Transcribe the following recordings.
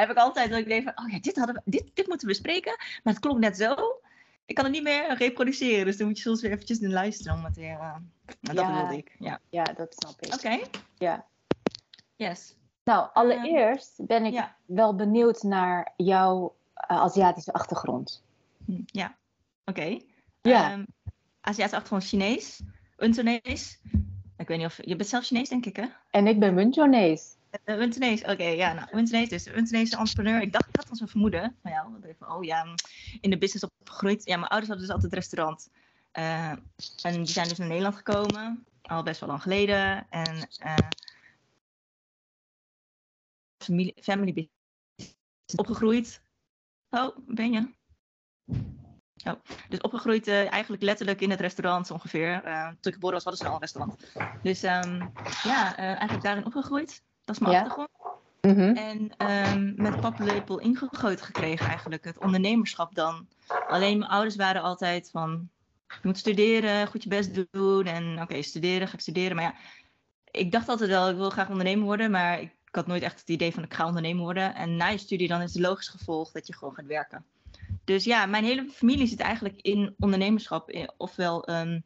heb ik altijd dat ik denk van, oh ja, dit, hadden we, dit, dit moeten we bespreken. Maar het klonk net zo. Ik kan het niet meer reproduceren. Dus dan moet je soms weer eventjes naar luisteren om het weer... Uh, dat Ja. wilde ik, ja. Ja, dat snap ik. Oké, Ja. yes. Nou, allereerst ben ik Ja. wel benieuwd naar jouw eh, Aziatische achtergrond. Hm, Ja, oké. Ja. Ehm, Aziatische achtergrond Chinees, Untonees. Ik weet niet of... Je bent zelf Chinees, denk ik, hè? En ik ben Munchonees. Uh, oké, ja, nou, Untonees dus. Untonese entrepreneur. Ik dacht, ik had al zo'n vermoeden van jou. Dacht van, oh ja, mm, in de business opgegroeid. Ja, mijn ouders hadden dus altijd restaurant. Eh, en die zijn dus naar Nederland gekomen, al best wel lang geleden. En eh familie, family business opgegroeid. Oh, ben je? Oh, dus opgegroeid eigenlijk letterlijk in het restaurant ongeveer. Eh, toen ik geboren was, hadden ze al een restaurant. Dus ehm, ja, eigenlijk daarin opgegroeid. Dat is mijn Ja. achtergrond. Mhm. En ehm, met paplepel ingegoten gekregen eigenlijk, het ondernemerschap dan. Alleen mijn ouders waren altijd van, je moet studeren, goed je best doen. En oké, studeren, ga ik studeren. Maar ja, ik dacht altijd wel, ik wil graag ondernemer worden. Maar ik, ik had nooit echt het idee van, ik ga ondernemer worden. En na je studie dan is het logisch gevolg dat je gewoon gaat werken. Dus ja, mijn hele familie zit eigenlijk in ondernemerschap. in- Ofwel een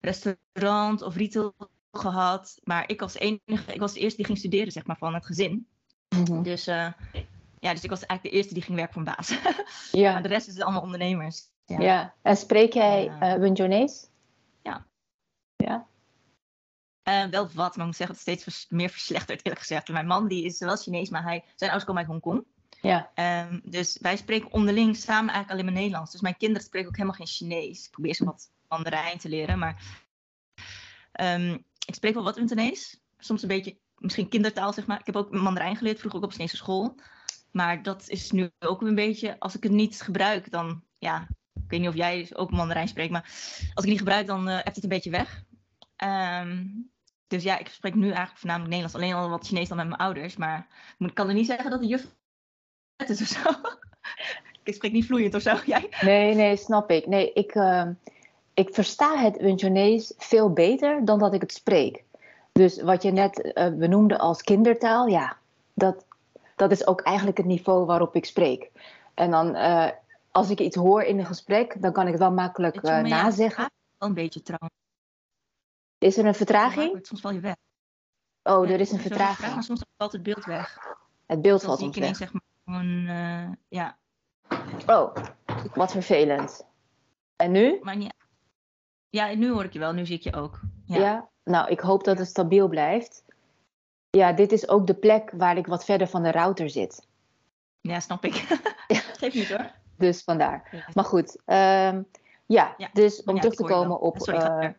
restaurant of retail gehad. Maar ik was, de enige, ik was de eerste die ging studeren, zeg maar, van het gezin. Mhm. Dus, eh, ja, dus ik was eigenlijk de eerste die ging werken van baas. Ja. maar de rest is allemaal ondernemers. Ja. ja. En spreek jij Ja. eh Munchonees? Ja. Ja. Eh, wel wat, maar ik moet zeggen dat het steeds meer verslechterd eerlijk gezegd. Mijn man die is wel Chinees, maar hij, zijn ouders komen uit Hongkong. Ja. Ehm, dus wij spreken onderling samen eigenlijk alleen maar Nederlands. Dus mijn kinderen spreken ook helemaal geen Chinees. Ik probeer ze wat Mandarijn te leren, maar ehm, ik spreek wel wat Untonees. Soms een beetje, misschien kindertaal zeg maar. Ik heb ook Mandarijn geleerd, vroeger ook op Chinese school. Maar dat is nu ook een beetje, als ik het niet gebruik, dan ja, ik weet niet of jij dus ook Mandarijn spreekt, maar als ik het niet gebruik, dan hebt het een beetje weg. Ehm, dus ja, ik spreek nu eigenlijk voornamelijk Nederlands. Alleen al wat Chinees dan met mijn ouders. Maar ik kan er niet zeggen dat de juf het is of zo. ik spreek niet vloeiend of zo. Jij? Nee, nee, snap ik. Nee, ik, ehm, ik versta het Munchonees veel beter dan dat ik het spreek. Dus wat je net eh, benoemde als kindertaal, ja, dat, dat is ook eigenlijk het niveau waarop ik spreek. En dan, eh, als ik iets hoor in een gesprek, dan kan ik het wel makkelijk eh, ja, nazeggen. Een beetje trouwens. Is er een vertraging? soms wel je weg. Oh, er is een vertraging. Maar soms valt het beeld weg. Het beeld valt ons weg. zeg maar gewoon, eh, ja. Oh, wat vervelend. En nu? Maar niet... Ja, nu hoor ik je wel. Nu zie ik je ook. Ja. Ja. Nou, ik hoop dat het stabiel blijft. Ja, dit is ook de plek waar ik wat verder van de router zit. Ja, snap ik. Geef niet hoor. Dus vandaar. Maar goed, ehm, ja, Ja, dus om ja, terug te komen op. Sorry, eh,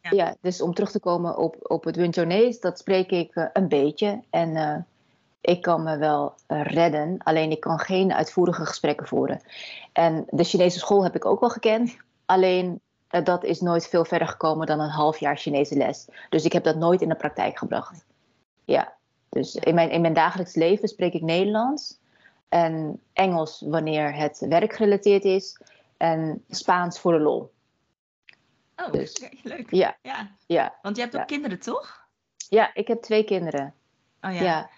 ja. ja, dus om terug te komen op, op het Wintonees, dat spreek ik eh, een beetje. En eh, ik kan me wel redden, alleen ik kan geen uitvoerige gesprekken voeren. En de Chinese school heb ik ook wel gekend, alleen dat is nooit veel verder gekomen dan een half jaar Chinese les. Dus ik heb dat nooit in de praktijk gebracht. Ja, dus in mijn, in mijn dagelijks leven spreek ik Nederlands en Engels wanneer het werkgerelateerd is en Spaans voor de lol. Oh, Dus- leuk. Ja, Ja, ja. want je hebt ook Ja. kinderen, toch? Ja, ik heb twee kinderen. Oh Ja. ja.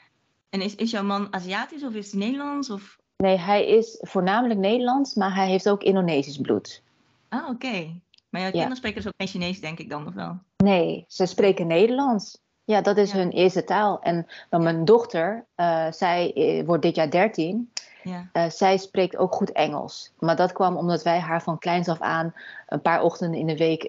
En is, is jouw man Aziatisch of is hij Nederlands? Of... Nee, hij is voornamelijk Nederlands, maar hij heeft ook Indonesisch bloed. Ah, oké. Maar jouw kinderen spreken dus ook geen Chinees, denk ik dan, of wel? Nee, ze spreken Nederlands. Ja, dat is Ja. hun eerste taal. En dan mijn dochter, eh, zij eh, wordt dit jaar 13. Ja. eh, zij spreekt ook goed Engels. Maar dat kwam omdat wij haar van kleins af aan een paar ochtenden in de week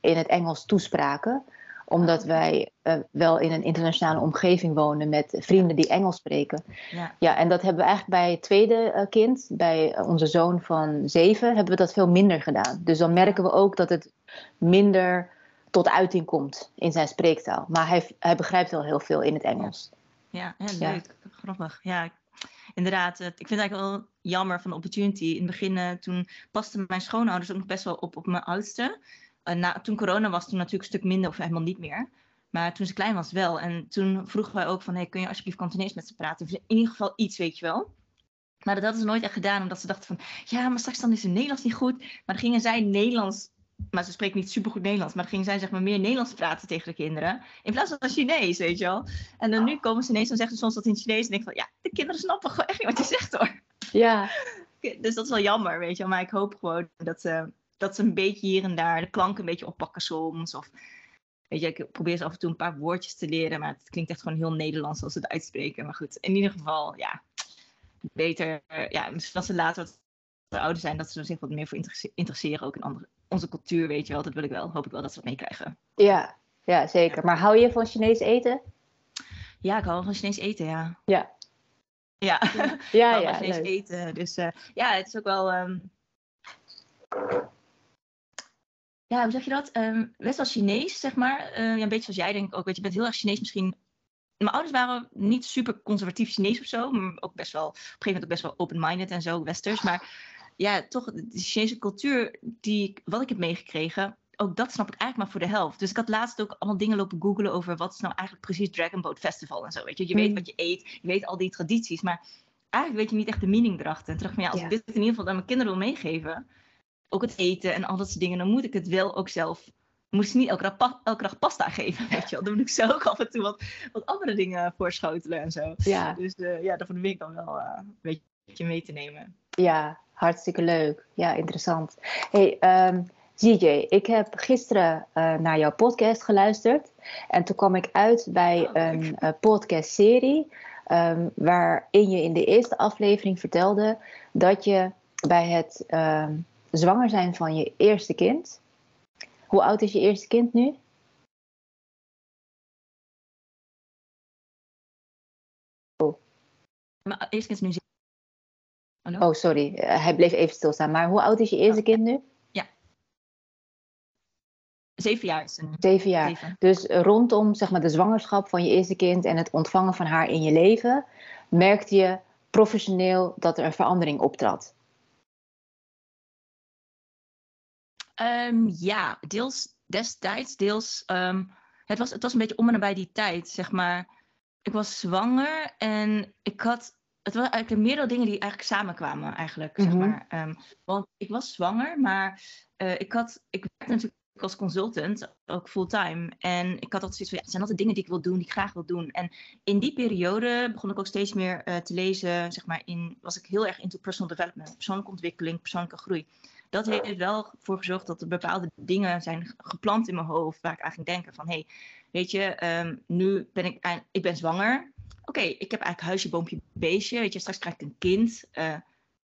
in het Engels toespraken. Omdat wij eh, wel in een internationale omgeving wonen met vrienden die Engels spreken. Ja. Ja, en dat hebben we eigenlijk bij het tweede eh, kind, bij eh, onze zoon van zeven, hebben we dat veel minder gedaan. Dus dan merken we ook dat het minder tot uiting komt in zijn spreektaal. Maar hij, hij begrijpt wel heel veel in het Engels. Ja, ja, Ja. leuk. Grappig. Ja, inderdaad. Ik vind het eigenlijk wel jammer van de opportunity. In het begin, toen pasten mijn schoonouders ook nog best wel op op mijn oudste. Eh, na, toen corona was, toen natuurlijk een stuk minder of helemaal niet meer. Maar toen ze klein was wel. En toen vroegen wij ook van, hey, kun je alsjeblieft Kantonees met ze praten? Of in ieder geval iets, weet je wel. Maar dat hadden ze nooit echt gedaan, omdat ze dachten van, ja, maar straks dan is hun Nederlands niet goed. Maar dan gingen zij Nederlands maar ze spreekt niet supergoed Nederlands. Maar dan ging zij zeg maar meer Nederlands praten tegen de kinderen. In plaats van Chinees, weet je wel. En dan nu komen ze ineens en zeggen ze soms dat in Chinees. En ik van, ja, de kinderen snappen gewoon echt niet wat je zegt hoor. Ja. Dus dat is wel jammer, weet je wel. Maar ik hoop gewoon dat ze, dat ze een beetje hier en daar de klanken een beetje oppakken soms. Of, weet je, ik probeer ze af en toe een paar woordjes te leren. Maar het klinkt echt gewoon heel Nederlands als ze het uitspreken. Maar goed, in ieder geval, ja. Beter, ja, misschien als ze later wat ouder zijn, dat ze er zich wat meer voor interesseren. Ook in andere, onze cultuur, weet je wel. Dat wil ik wel. Hoop ik wel dat ze dat meekrijgen. Ja, ja, zeker. Maar hou je van Chinees eten? Ja, ik hou van Chinees eten, ja. Ja. Ja, Ja, ja. van Chinees leuk. eten. Dus eh, ja, het is ook wel... ehm, Ja, hoe zeg je dat? Ehm, best wel Chinees, zeg maar. Eh, ja, een beetje zoals jij denk ik ook. Weet je, je bent heel erg Chinees misschien... Mijn ouders waren niet super conservatief Chinees of zo. Maar ook best wel, op een gegeven moment ook best wel open-minded en zo, westers. Maar ja, toch, de Chinese cultuur, die, wat ik heb meegekregen, ook dat snap ik eigenlijk maar voor de helft. Dus ik had laatst ook allemaal dingen lopen googlen over wat is nou eigenlijk precies Dragon Boat Festival en zo. Weet je, je weet Hmm. wat je eet, je weet al die tradities, maar eigenlijk weet je niet echt de meaning erachter. En ik van ja, als Ja. ik dit in ieder geval aan mijn kinderen wil meegeven, ook het eten en al dat soort dingen, dan moet ik het wel ook zelf. Ze niet elke dag, pa- elke dag pasta geven, weet je wel. Dan moet ik zo ook af en toe wat, wat andere dingen voorschotelen en zo. Ja, Dus eh, ja, dat vind ik dan wel eh, een beetje mee te nemen. ja, hartstikke leuk. Ja, interessant. Hey, ZJ, ik heb gisteren eh, naar jouw podcast geluisterd. En toen kwam ik uit bij Oh, leuk. een podcastserie. ehm, waarin je in de eerste aflevering vertelde dat je bij het ehm, zwanger zijn van je eerste kind. Hoe oud is je eerste kind nu? Maar eerst is nu. Hallo? Oh, sorry, eh, hij bleef even stilstaan. Maar hoe oud is je eerste Oh. kind nu? Zeven jaar is ze nu. Zeven jaar. Zeven. Dus rondom zeg maar, de zwangerschap van je eerste kind en het ontvangen van haar in je leven, merkte je professioneel dat er een verandering optrad. Ehm, ja, deels destijds, deels. ehm, het, was, het was een beetje om en nabij die tijd, zeg maar. Ik was zwanger en ik had. Het waren eigenlijk meerdere dingen die eigenlijk samenkwamen, eigenlijk. Zeg Mhm. maar. Ehm, want ik was zwanger, maar eh, ik, had, ik werkte natuurlijk als consultant, ook fulltime. En ik had altijd zoiets van, ja, het zijn altijd dingen die ik wil doen, die ik graag wil doen. En in die periode begon ik ook steeds meer eh, te lezen, zeg maar, in, was ik heel erg into personal development, persoonlijke ontwikkeling, persoonlijke groei. Dat heeft er wel voor gezorgd dat er bepaalde dingen zijn geplant in mijn hoofd, waar ik eigenlijk denk van, hé, hey, weet je, ehm, nu ben ik, ik ben zwanger. Oké, ik heb eigenlijk huisje, boompje, beestje, weet je, straks krijg ik een kind. eh,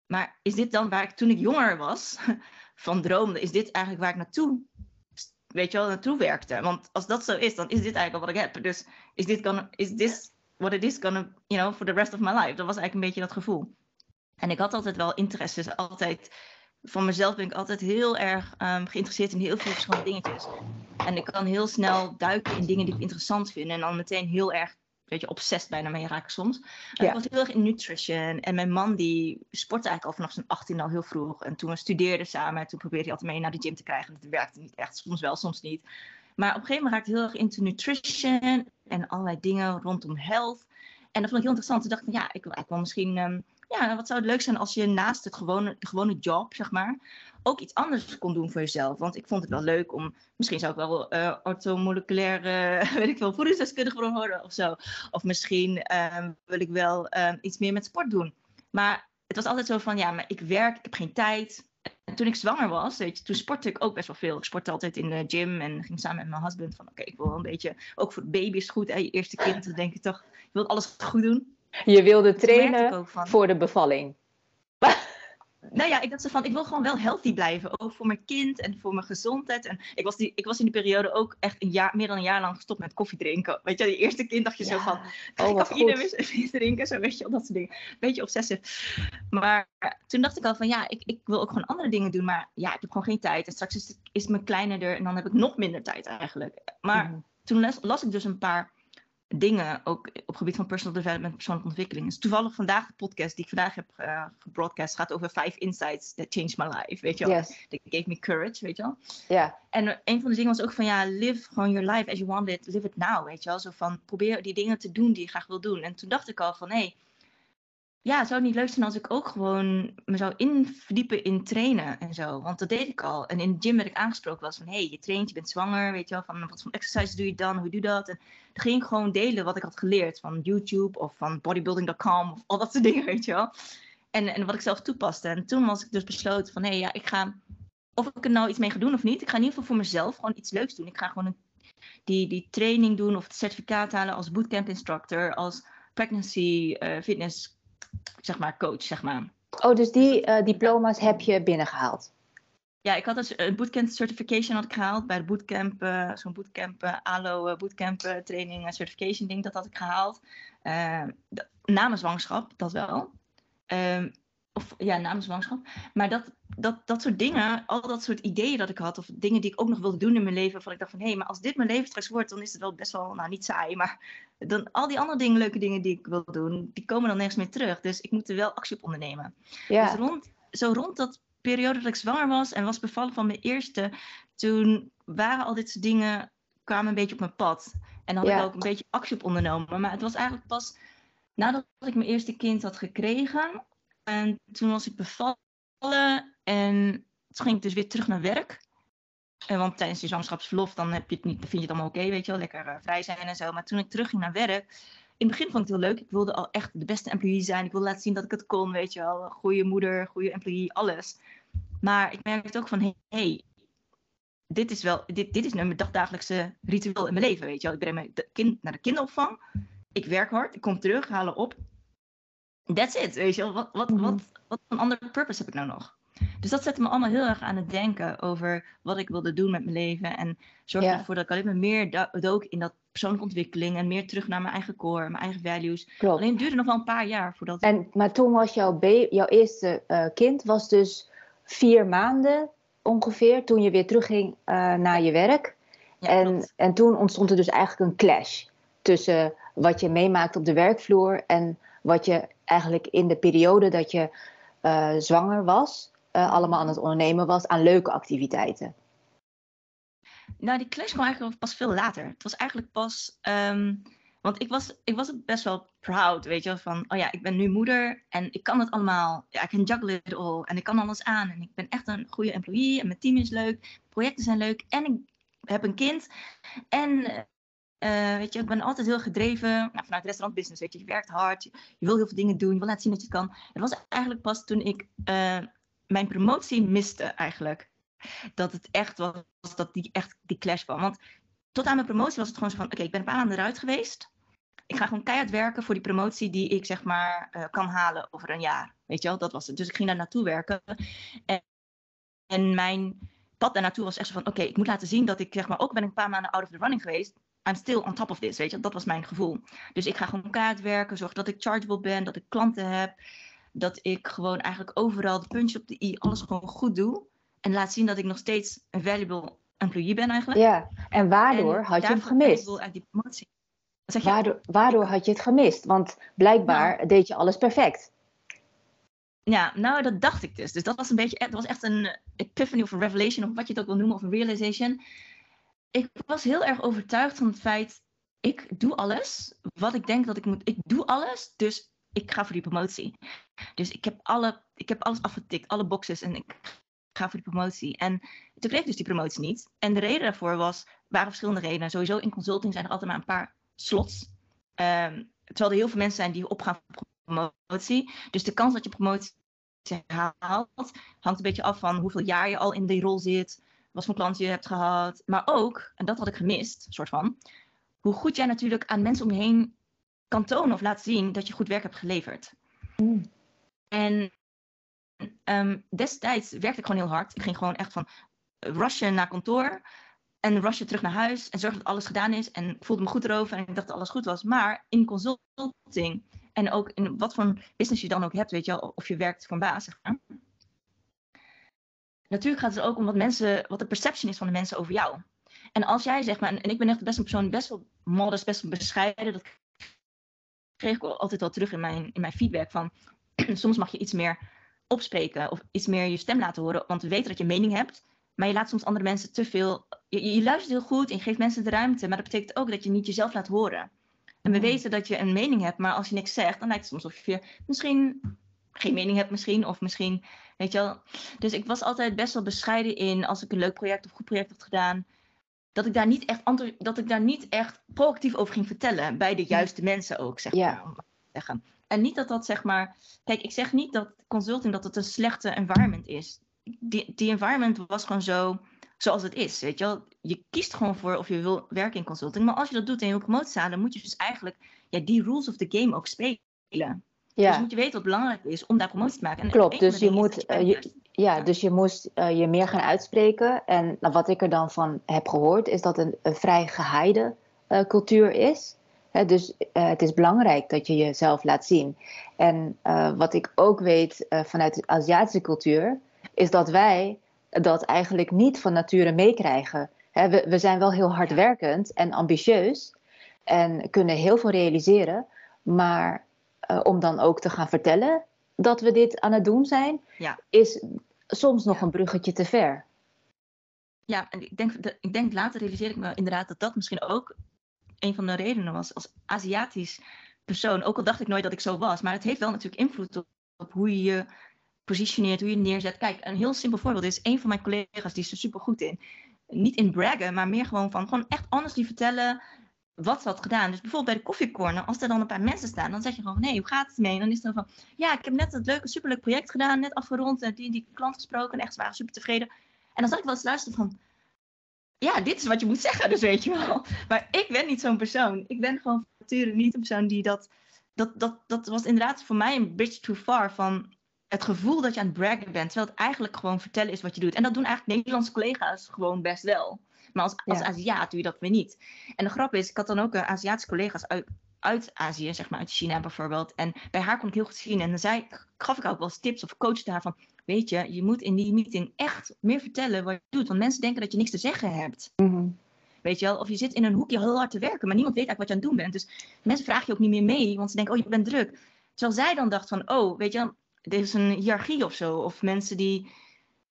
maar is dit dan waar ik toen ik jonger was, van droomde, is dit eigenlijk waar ik naartoe, weet je wel, naartoe werkte? Want als dat zo is, dan is dit eigenlijk al wat ik heb. Dus is dit gonna, is this what it is gonna, you know, for the rest of my life? Dat was eigenlijk een beetje dat gevoel. En ik had altijd wel interesses, altijd, van mezelf ben ik altijd heel erg ehm, geïnteresseerd in heel veel verschillende dingetjes. En ik kan heel snel duiken in dingen die ik interessant vind en dan meteen heel erg, weet je, obsessed bijna mee raken soms. Ja. Ik was heel erg in nutrition en mijn man die sportte eigenlijk al vanaf zijn 18 al heel vroeg. En toen we studeerden samen, toen probeerde hij altijd mee naar de gym te krijgen. Dat werkte niet echt, soms wel, soms niet. Maar op een gegeven moment raakte ik heel erg into nutrition en allerlei dingen rondom health. En dat vond ik heel interessant. Toen dacht ik van ja, ik wil eigenlijk wel misschien, ehm, ja, wat zou het leuk zijn als je naast het gewone, de gewone job, zeg maar, ook iets anders kon doen voor jezelf. Want ik vond het wel leuk om, misschien zou ik wel eh orthomoleculaire, weet ik veel, voedingsdeskundige worden of zo. Of misschien ehm, wil ik wel ehm, iets meer met sport doen. Maar het was altijd zo van, ja, maar ik werk, ik heb geen tijd. En toen ik zwanger was, weet je, toen sportte ik ook best wel veel. Ik sportte altijd in de gym en ging samen met mijn husband van, oké, ik wil een beetje, ook voor de baby is het goed, je eerste kind, dan denk ik toch, je wilt alles goed doen. Je wilde trainen voor de bevalling. nou ja, ik dacht zo van, ik wil gewoon wel healthy blijven. Ook voor mijn kind en voor mijn gezondheid. En ik was, die, ik was in die periode ook echt een jaar, meer dan een jaar lang gestopt met koffie drinken. Weet je, die eerste kind dacht je zo van, ga Oh, ik cafeïne drinken? Zo weet je, al dat soort dingen. Beetje obsessief. Maar toen dacht ik al van, ja, ik, ik wil ook gewoon andere dingen doen. Maar ja, ik heb gewoon geen tijd. En straks is, is mijn kleine er en dan heb ik nog minder tijd eigenlijk. Maar Mhm. toen las, las ik dus een paar dingen, ook op het gebied van personal development, persoonlijke ontwikkeling. Dus toevallig vandaag de podcast die ik vandaag heb eh gebroadcast gaat over five insights that changed my life, weet je wel. Yes. That gave me courage, weet je wel. Ja, En een van de dingen was ook van, ja, live gewoon your life as you want it, live it now, weet je wel. Zo van, probeer die dingen te doen die je graag wil doen. En toen dacht ik al van, hé, hey, ja, zou niet leuk zijn als ik ook gewoon me zou inverdiepen in trainen en zo. Want dat deed ik al. En in de gym werd ik aangesproken was van, hé, hey, je traint, je bent zwanger, weet je wel, van wat voor exercises doe je dan, hoe doe je dat? En dan ging ik gewoon delen wat ik had geleerd van YouTube of van bodybuilding.com of al dat soort dingen, weet je wel. En, en wat ik zelf toepaste. En toen was ik dus besloten van, hé, hey, ja, ik ga, of ik er nou iets mee ga doen of niet, ik ga in ieder geval voor mezelf gewoon iets leuks doen. Ik ga gewoon een, die, die training doen of het certificaat halen als bootcamp instructor, als pregnancy uh, fitness zeg maar, coach, zeg maar. Oh, dus die uh, diploma's heb je binnengehaald? Ja, ik had een bootcamp certification had ik gehaald bij de bootcamp, uh, zo'n bootcamp, uh, ALO bootcamp training certification ding, dat had ik gehaald. na mijn zwangerschap, dat wel. Um, of ja, namens zwangerschap. Maar dat, dat, dat soort dingen, al dat soort ideeën dat ik had, of dingen die ik ook nog wilde doen in mijn leven, van ik dacht van hé, hey, maar als dit mijn leven straks wordt, dan is het wel best wel, nou niet saai, maar dan al die andere dingen, leuke dingen die ik wil doen, die komen dan nergens meer terug. Dus ik moet er wel actie op ondernemen. Ja. Dus rond, zo rond dat periode dat ik zwanger was en was bevallen van mijn eerste, toen waren al dit soort dingen, kwamen een beetje op mijn pad. En dan had ik ook een beetje actie op ondernomen. Maar het was eigenlijk pas nadat ik mijn eerste kind had gekregen, en toen was ik bevallen en ging ik dus weer terug naar werk. En want tijdens je zwangerschapsverlof dan heb je het niet, vind je het allemaal oké, weet je wel, lekker uh, vrij zijn en zo. Maar toen ik terug ging naar werk, in het begin vond ik het heel leuk. Ik wilde al echt de beste employee zijn. Ik wilde laten zien dat ik het kon, weet je wel. Goede moeder, goede employee, alles. Maar ik merkte ook van, hé, hey, dit is wel, dit, dit is mijn dagdagelijkse ritueel in mijn leven, weet je wel. Ik breng mijn kind naar de kinderopvang. Ik werk hard, ik kom terug, halen op that's it, weet je wel. Wat, wat, mhm. wat, wat een andere purpose heb ik nou nog? Dus dat zette me allemaal heel erg aan het denken over wat ik wilde doen met mijn leven. En zorgde ervoor dat ik alleen maar meer dook in dat persoonlijke ontwikkeling. En meer terug naar mijn eigen core, mijn eigen values. Klopt. Alleen het duurde nog wel een paar jaar voordat... En, maar toen was jouw, jouw eerste uh, kind was dus vier maanden ongeveer. Toen je weer terugging uh, naar je werk. Ja, en, en toen ontstond er dus eigenlijk een clash. Tussen wat je meemaakt op de werkvloer en wat je eigenlijk in de periode dat je uh, zwanger was, uh, allemaal aan het ondernemen was aan leuke activiteiten? Nou, die clash kwam eigenlijk pas veel later. Het was eigenlijk pas. Um, want ik was, ik was best wel proud, weet je, van, oh ja, ik ben nu moeder en ik kan het allemaal, ja, ik kan juggle it all en ik kan alles aan en ik ben echt een goede employee en mijn team is leuk, projecten zijn leuk en ik heb een kind en uh, weet je, ik ben altijd heel gedreven nou, vanuit restaurantbusiness. Weet je, je werkt hard, je, wil heel veel dingen doen, je wil laten zien dat je het kan. Het was eigenlijk pas toen ik uh, mijn promotie miste eigenlijk. Dat het echt was, dat die, echt die clash kwam. Want tot aan mijn promotie was het gewoon zo van, oké, ik ben een paar maanden eruit geweest. Ik ga gewoon keihard werken voor die promotie die ik zeg maar uh, kan halen over een jaar. Weet je wel, dat was het. Dus ik ging daar naartoe werken. En, en mijn pad daar naartoe was echt zo van, oké, ik moet laten zien dat ik zeg maar, ook ben een paar maanden out of the running geweest I'm still on top of this, weet je. Dat was mijn gevoel. Dus ik ga gewoon kaart werken, zorg dat ik chargeable ben, dat ik klanten heb. Dat ik gewoon eigenlijk overal de puntjes op de i, alles gewoon goed doe. En laat zien dat ik nog steeds een valuable employee ben eigenlijk. Ja, en waardoor had je hem gemist? Die promotie. Zeg je? Waardoor, waardoor had je het gemist? Want blijkbaar nou. deed je alles perfect. Ja, nou dat dacht ik dus. Dus dat was een beetje, dat was echt een epiphany of een revelation, of wat je het ook wil noemen, of een realization ik was heel erg overtuigd van het feit, ik doe alles wat ik denk dat ik moet. Ik doe alles, dus ik ga voor die promotie. Dus ik heb, alle, ik heb alles afgetikt, alle boxes en ik ga voor die promotie. En toen kreeg dus die promotie niet. En de reden daarvoor was, waren verschillende redenen. Sowieso in consulting zijn er altijd maar een paar slots. Um, terwijl er heel veel mensen zijn die opgaan voor promotie. Dus de kans dat je promotie haalt, hangt een beetje af van hoeveel jaar je al in die rol zit wat voor klanten je hebt gehad. Maar ook, en dat had ik gemist, soort van, hoe goed jij natuurlijk aan mensen om je heen kan tonen of laten zien dat je goed werk hebt geleverd. En um, destijds werkte ik gewoon heel hard. Ik ging gewoon echt van rushen naar kantoor en rushen terug naar huis en zorgen dat alles gedaan is. En ik voelde me goed erover en ik dacht dat alles goed was. Maar in consulting en ook in wat voor business je dan ook hebt, weet je wel, of je werkt voor een baas, natuurlijk gaat het ook om wat, mensen, wat de perception is van de mensen over jou. En als jij zeg maar, en ik ben echt best een persoon best wel modest, best wel bescheiden, dat kreeg ik altijd wel terug in mijn, in mijn feedback van soms mag je iets meer opspreken of iets meer je stem laten horen, want we weten dat je mening hebt, maar je laat soms andere mensen te veel, je, je luistert heel goed en je geeft mensen de ruimte, maar dat betekent ook dat je niet jezelf laat horen. En we Mm. weten dat je een mening hebt, maar als je niks zegt, dan lijkt het soms alsof je misschien geen mening hebt misschien, of misschien, weet je wel. Dus ik was altijd best wel bescheiden in, als ik een leuk project of goed project had gedaan, dat ik daar niet echt, dat ik daar niet echt proactief over ging vertellen, bij de juiste mensen ook, zeg Ja. maar. om het te zeggen. En niet dat dat, zeg maar, kijk, ik zeg niet dat consulting, dat het een slechte environment is. Die, die environment was gewoon zo, zoals het is, weet je wel. Je kiest gewoon voor of je wil werken in consulting, maar als je dat doet en je wil promotie halen, dan moet je dus eigenlijk ja, die rules of the game ook spelen. Dus Ja, moet je weten wat belangrijk is om daar promotie te maken. En Klopt, dus je moet, je eh, ja, dus je moest eh, je meer gaan uitspreken. En nou, wat ik er dan van heb gehoord, is dat het een, een vrij geheide eh, cultuur is. Dus het is belangrijk dat je jezelf laat zien. En wat ik ook weet vanuit de Aziatische cultuur, is dat wij dat eigenlijk niet van nature meekrijgen. We, we zijn wel heel hardwerkend en ambitieus en kunnen heel veel realiseren. Maar eh, om dan ook te gaan vertellen dat we dit aan het doen zijn, Ja. is soms nog Ja. een bruggetje te ver. Ja, en ik denk, de- ik denk later realiseer ik me inderdaad dat dat misschien ook een van de redenen was als Aziatisch persoon. Ook al dacht ik nooit dat ik zo was, maar het heeft wel natuurlijk invloed op, op hoe je je positioneert, hoe je je neerzet. Kijk, een heel simpel voorbeeld is een van mijn collega's, die is er super goed in. Niet in braggen, maar meer gewoon van gewoon echt honestly vertellen wat ze had gedaan. Dus bijvoorbeeld bij de koffiecorner, als er dan een paar mensen staan, dan zeg je gewoon, nee, hoe gaat het mee? En dan is het dan van, ja, ik heb net het leuke, superleuk project gedaan, net afgerond, en die, die klant gesproken, en echt, ze waren super tevreden. En dan zat ik wel eens luisteren van, ja, dit is wat je moet zeggen, dus weet je wel. Maar ik ben niet zo'n persoon. Ik ben gewoon nature niet een persoon die dat, dat, dat, dat was inderdaad voor mij een bridge too far van het gevoel dat je aan het braggen bent, terwijl het eigenlijk gewoon vertellen is wat je doet. En dat doen eigenlijk Nederlandse collega's gewoon best wel. Maar als, als Ja. Aziat doe je dat weer niet. En de grap is, ik had dan ook eh, Aziatische collega's uit, uit Azië, zeg maar uit China bijvoorbeeld. En bij haar kon ik heel goed zien. En dan zei, gaf ik ook wel eens tips of coachte haar van, weet je, je moet in die meeting echt meer vertellen wat je doet. Want mensen denken dat je niks te zeggen hebt. Mhm. Weet je wel? Of je zit in een hoekje heel hard te werken, maar niemand weet eigenlijk wat je aan het doen bent. Dus mensen vragen je ook niet meer mee, want ze denken, oh, je bent druk. Terwijl zij dan dacht van, oh, weet je wel, er is een hiërarchie of zo. Of mensen die,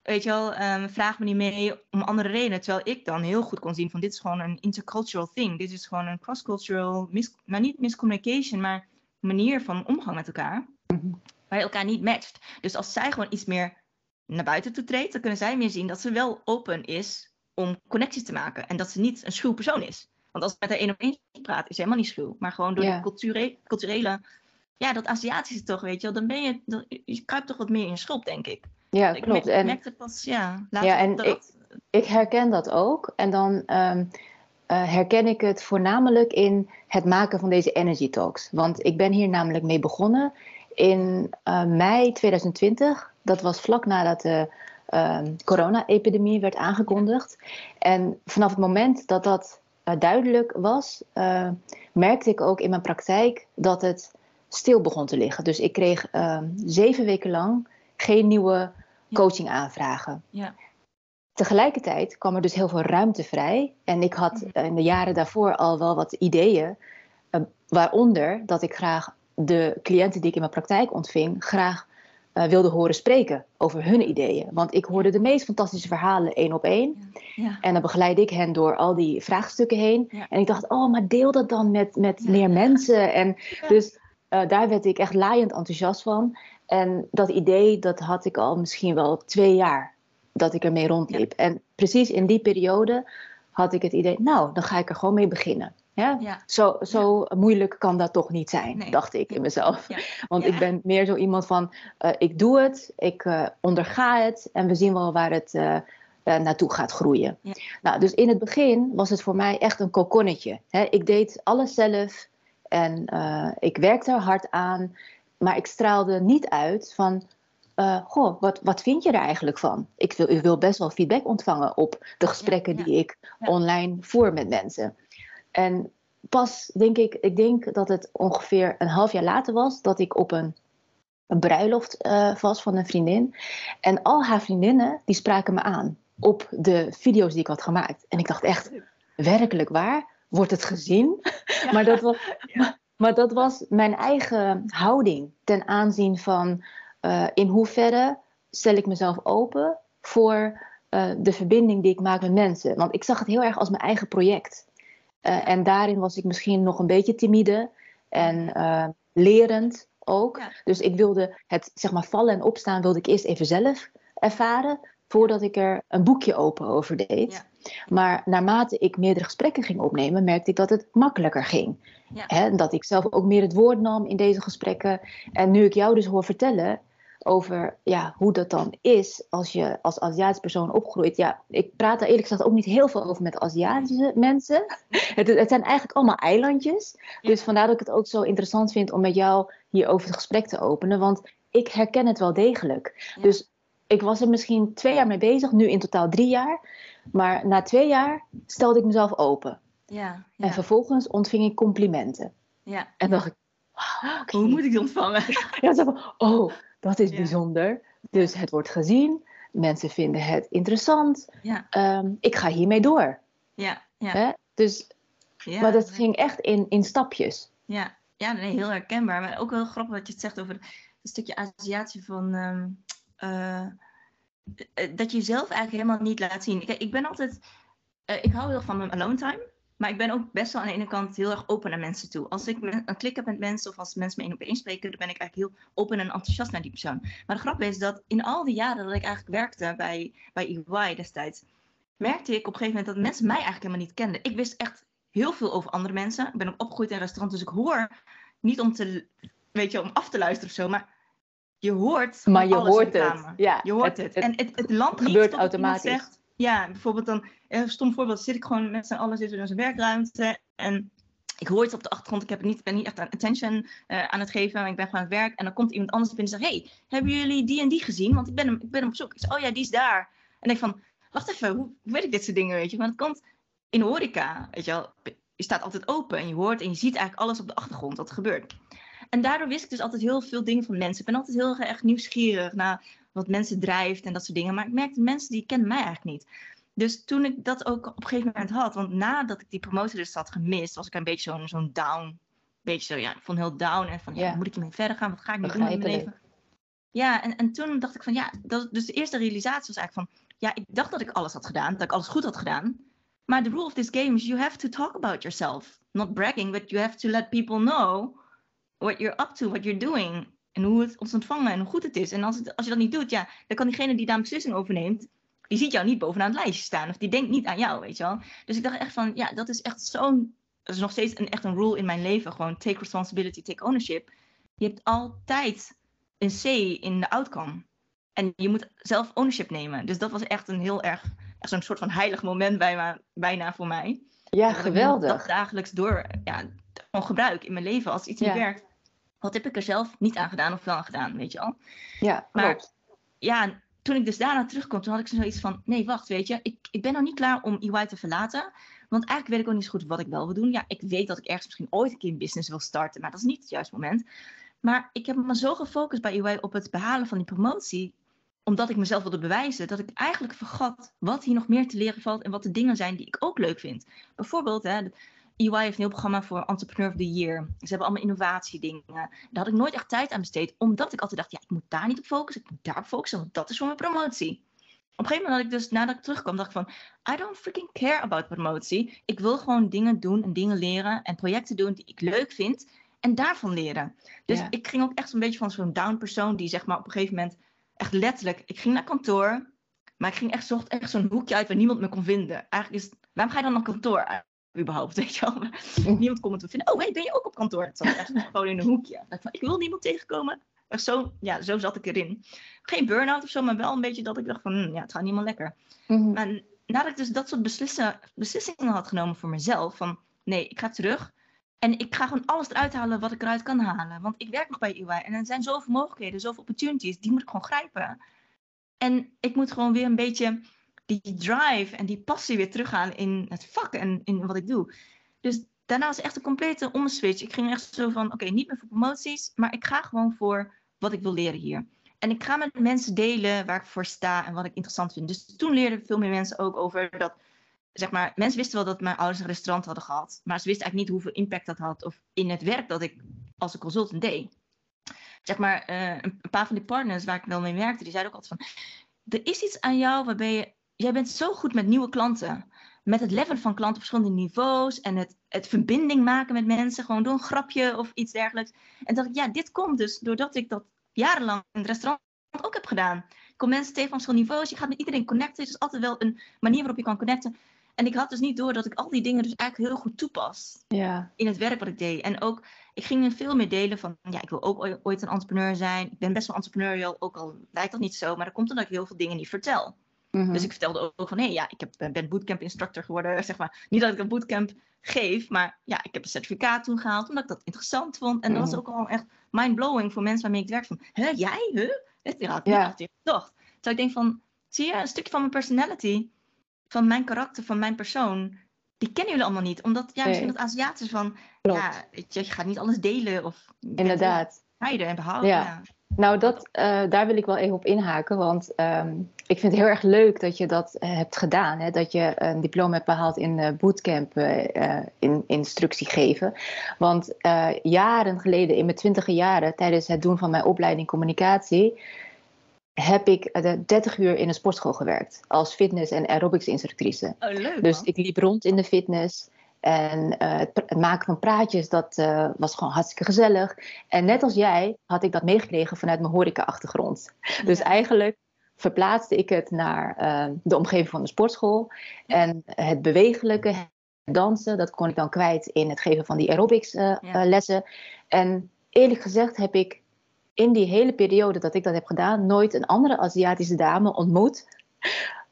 weet je wel, ehm, vragen me niet mee om andere redenen. Terwijl ik dan heel goed kon zien van, dit is gewoon een intercultural thing. Dit is gewoon een cross-cultural, mis, nou niet miscommunication, maar manier van omgang met elkaar. Mhm. Waar je elkaar niet matcht. Dus als zij gewoon iets meer naar buiten toe treedt, dan kunnen zij meer zien dat ze wel open is om connecties te maken. En dat ze niet een schuw persoon is. Want als ze met haar één op één praat, is ze helemaal niet schuw. Maar gewoon door de culture, culturele, ja, dat Aziatische toch, weet je wel. Dan ben je, dan, je kruipt toch wat meer in je schulp, denk ik. Ja, ik klopt. merk- En merkte pas, ja, later Ja, en dat, ik- ik herken dat ook. En dan ehm, eh, herken ik het voornamelijk in het maken van deze energy talks. Want ik ben hier namelijk mee begonnen in eh, mei 2020. Dat was vlak nadat de ehm, corona-epidemie werd aangekondigd. En vanaf het moment dat dat eh, duidelijk was, merkte ik ook in mijn praktijk dat het stil begon te liggen. Dus ik kreeg ehm, zeven weken lang geen nieuwe coaching aanvragen. Ja. Tegelijkertijd kwam er dus heel veel ruimte vrij. En ik had Mhm. in de jaren daarvoor al wel wat ideeën. eh, waaronder dat ik graag de cliënten die ik in mijn praktijk ontving, graag eh, wilde horen spreken over hun ideeën. Want ik hoorde de meest fantastische verhalen één op één. ja. En dan begeleid ik hen door al die vraagstukken heen. Ja. En ik dacht, oh, maar deel dat dan met, met Ja. meer mensen. En Ja. dus eh, daar werd ik echt laaiend enthousiast van. En dat idee, dat had ik al misschien wel twee jaar dat ik ermee rondliep. En precies in die periode had ik het idee, nou, dan ga ik er gewoon mee beginnen. Ja? Ja. Zo, zo moeilijk kan dat toch niet zijn, Nee. dacht ik in mezelf. Want ik ben meer zo iemand van, eh, ik doe het, ik eh, onderga het en we zien wel waar het eh, naartoe gaat groeien. Nou, dus in het begin was het voor mij echt een kokonnetje. Hè? Ik deed alles zelf en ik werkte er hard aan, maar ik straalde niet uit van, eh, goh, wat, wat vind je er eigenlijk van? Ik wil, ik wil best wel feedback ontvangen op de gesprekken ja. die ik Ja. online voer met mensen. En pas, denk ik, ik denk dat het ongeveer een half jaar later was dat ik op een, een bruiloft eh, was van een vriendin. En al haar vriendinnen, die spraken me aan op de video's die ik had gemaakt. En ik dacht echt, werkelijk waar? Wordt het gezien? Maar dat was. Maar dat was mijn eigen houding ten aanzien van eh, in hoeverre stel ik mezelf open voor eh, de verbinding die ik maak met mensen. Want ik zag het heel erg als mijn eigen project. Eh, en daarin was ik misschien nog een beetje timide en lerend ook. Dus ik wilde het, zeg maar, vallen en opstaan wilde ik eerst even zelf ervaren, voordat ik er een boekje open over deed. Ja. Maar naarmate ik meerdere gesprekken ging opnemen, merkte ik dat het makkelijker ging. Ja. dat ik zelf ook meer het woord nam in deze gesprekken. En nu ik jou dus hoor vertellen over ja, hoe dat dan is als je als Aziatische persoon opgroeit. Ja, ik praat er eerlijk gezegd ook niet heel veel over met Aziatische mensen. Het, het zijn eigenlijk allemaal eilandjes. Dus vandaar dat ik het ook zo interessant vind om met jou hierover het gesprek te openen. Want ik herken het wel degelijk. Dus ik was er misschien twee jaar mee bezig, nu in totaal drie jaar. Maar na twee jaar stelde ik mezelf open. Ja, ja. En vervolgens ontving ik complimenten. Ja. En dacht ik, hoe moet ik die ontvangen? Ja, zo van, oh, dat is bijzonder. Dus het wordt gezien, mensen vinden het interessant. Um, ik ga hiermee door. Ja, ja. Hè? Dus, ja. Maar dat ging echt in, in stapjes. Ja, ja nee, heel herkenbaar. Maar ook wel grappig wat je het zegt over het stukje Aziatie van... Um, uh, dat je jezelf eigenlijk helemaal niet laat zien. Kijk, ik ben altijd... Uh, ik hou heel van mijn alone time. Maar ik ben ook best wel aan de ene kant heel erg open naar mensen toe. Als ik een klik heb met mensen of als mensen me één op één spreken, dan ben ik eigenlijk heel open en enthousiast naar die persoon. Maar de grap is dat in al die jaren dat ik eigenlijk werkte bij, bij EY destijds, merkte ik op een gegeven moment dat mensen mij eigenlijk helemaal niet kenden. Ik wist echt heel veel over andere mensen. Ik ben ook opgegroeid in een restaurant, dus ik hoor niet om te, weet je, om af te luisteren of zo, maar je hoort. Maar je hoort het. Ja, je hoort het. En het, het land gebeurt automatisch. Zegt, ja, bijvoorbeeld dan, een stom voorbeeld, zit ik gewoon met z'n allen zitten in zijn werkruimte en ik hoor het op de achtergrond, ik heb niet, ben niet echt aan attention uh, aan het geven, maar ik ben gewoon aan het werk. En dan komt iemand anders binnen en zegt, hey, hebben jullie die en die gezien? Want ik ben hem, ik ben hem op zoek. Ik zeg, oh ja, die is daar. En ik van, wacht even, hoe, hoe weet ik dit soort dingen, weet je? Want het komt in horeca, weet je wel, je staat altijd open en je hoort en je ziet eigenlijk alles op de achtergrond wat er gebeurt. En daardoor wist ik dus altijd heel veel dingen van mensen. Ik ben altijd heel erg nieuwsgierig naar wat mensen drijft en dat soort dingen. Maar ik merkte mensen die kennen mij eigenlijk niet. Dus toen ik dat ook op een gegeven moment had, want nadat ik die promotie dus had gemist, was ik een beetje zo'n zo'n down. Beetje zo, ja, ik vond heel down en van, ja, moet ik hiermee verder gaan? Wat ga ik nu doen in mijn leven? Ja, en, en toen dacht ik van, ja, dat, dus de eerste realisatie was eigenlijk van, ja, ik dacht dat ik alles had gedaan, dat ik alles goed had gedaan. Maar the rule of this game is you have to talk about yourself. Not bragging, but you have to let people know what you're up to, what you're doing. En hoe het ons ontvangen en hoe goed het is. En als, het, als je dat niet doet, ja, dan kan diegene die daar een beslissing over neemt, die ziet jou niet bovenaan het lijstje staan. Of die denkt niet aan jou, weet je wel. Dus ik dacht echt van, ja, dat is echt zo'n... Dat is nog steeds een, echt een rule in mijn leven. Gewoon take responsibility, take ownership. Je hebt altijd een C in de outcome. En je moet zelf ownership nemen. Dus dat was echt een heel erg... Echt zo'n soort van heilig moment bijna, bijna voor mij. Ja, geweldig. Dat dagelijks door ja, gewoon gebruik in mijn leven. Als iets niet werkt, wat heb ik er zelf niet aan gedaan of wel aan gedaan, weet je al? Ja, klopt. Maar ja, toen ik dus daarna terugkwam, toen had ik zoiets van, nee, wacht, weet je, ik, ik ben nog niet klaar om EY te verlaten. Want eigenlijk weet ik ook niet zo goed wat ik wel wil doen. Ja, ik weet dat ik ergens misschien ooit een keer een business wil starten, maar dat is niet het juiste moment. Maar ik heb me zo gefocust bij EY op het behalen van die promotie, omdat ik mezelf wilde bewijzen, dat ik eigenlijk vergat wat hier nog meer te leren valt en wat de dingen zijn die ik ook leuk vind. Bijvoorbeeld, hè, EY heeft een heel programma voor Entrepreneur of the Year. Ze hebben allemaal innovatiedingen. Daar had ik nooit echt tijd aan besteed, omdat ik altijd dacht, ja, ik moet daar niet op focussen, ik moet daar op focussen, want dat is voor mijn promotie. Op een gegeven moment had ik dus, nadat ik terugkwam, dacht ik van, I don't freaking care about promotie. Ik wil gewoon dingen doen en dingen leren en projecten doen die ik leuk vind en daarvan leren. Dus ik ging ook echt zo'n beetje van zo'n down persoon die zeg maar op een gegeven moment echt letterlijk, ik ging naar kantoor, maar ik ging echt, zocht echt zo'n hoekje uit waar niemand me kon vinden. Eigenlijk is, waarom ga je dan naar kantoor? Überhaupt, weet je wel. Niemand kon me vinden. Oh, hey, ben je ook op kantoor? Het zat echt gewoon in een hoekje. Ik, wil niemand tegenkomen. zo, ja, zo zat ik erin. Geen burn-out of zo, maar wel een beetje dat ik dacht van, hm, ja, het gaat niet meer lekker. Mm Maar nadat ik dus dat soort beslissen, beslissingen had genomen voor mezelf, van nee, ik ga terug. En ik ga gewoon alles eruit halen wat ik eruit kan halen. Want ik werk nog bij UI en er zijn zoveel mogelijkheden, zoveel opportunities, die moet ik gewoon grijpen. En ik moet gewoon weer een beetje die drive en die passie weer terughalen in het vak en in wat ik doe. Dus daarna was echt een complete omswitch. Ik ging echt zo van, oké, niet meer voor promoties, maar ik ga gewoon voor wat ik wil leren hier. En ik ga met mensen delen waar ik voor sta en wat ik interessant vind. Dus toen leerden veel meer mensen ook over dat, zeg maar, mensen wisten wel dat mijn ouders een restaurant hadden gehad, maar ze wisten eigenlijk niet hoeveel impact dat had of in het werk dat ik als een consultant deed. Zeg maar, uh, een paar van die partners waar ik wel mee werkte, die zeiden ook altijd van, er is iets aan jou waarbij je jij bent zo goed met nieuwe klanten. met het levelen van klanten op verschillende niveaus en het, het verbinding maken met mensen, gewoon door een grapje of iets dergelijks. En dacht ik, ja, dit komt dus doordat ik dat jarenlang in het restaurant ook heb gedaan. Ik kom mensen tegen van verschillende niveaus, je gaat met iedereen connecten, het is altijd wel een manier waarop je kan connecten. En ik had dus niet door dat ik al die dingen dus eigenlijk heel goed toepas Ja. in het werk wat ik deed. En ook, ik ging er veel meer delen van, ja, ik wil ook ooit- ooit een entrepreneur zijn. Ik ben best wel entrepreneurial, ook al lijkt dat niet zo, maar dat komt omdat ik heel veel dingen niet vertel. Mhm. Dus ik vertelde ook, van, hé, ja, ik heb, eh, ben bootcamp instructor geworden, zeg maar. Niet dat ik een bootcamp geef, maar ja, ik heb een certificaat toen gehaald, omdat ik dat interessant vond. En dat was Mhm. ook al echt mind-blowing voor mensen waarmee ik werk van, hè, jij, huh? Dat had ik niet echt gedacht. Terwijl ik denk van, zie je, een stukje van mijn personality, van mijn karakter, van mijn persoon, die kennen jullie allemaal niet. Omdat, ja, misschien dat Aziatisch van, Klopt. ja, je, je gaat niet alles delen of... Inderdaad. Bescheiden en behouden. Ja. Ja. Nou, dat, eh, daar wil ik wel even op inhaken. Want ehm, ik vind het heel erg leuk dat je dat eh, hebt gedaan. Hè? Dat je een diploma hebt behaald in bootcamp eh, in instructie geven. Want jaren geleden, in mijn twintige jaren, tijdens het doen van mijn opleiding communicatie, heb ik eh, 30 uur in een sportschool gewerkt. Als fitness- en aerobics instructrice. Oh, leuk Dus ik liep rond in de fitness. En eh, het, maken van praatjes, dat eh, was gewoon hartstikke gezellig. En net als jij had ik dat meegekregen vanuit mijn horeca-achtergrond. Dus eigenlijk verplaatste ik het naar eh, de omgeving van de sportschool. En het bewegelijke, het dansen, dat kon ik dan kwijt in het geven van die aerobics eh, Ja. eh, lessen. En eerlijk gezegd heb ik in die hele periode dat ik dat heb gedaan, nooit een andere Aziatische dame ontmoet.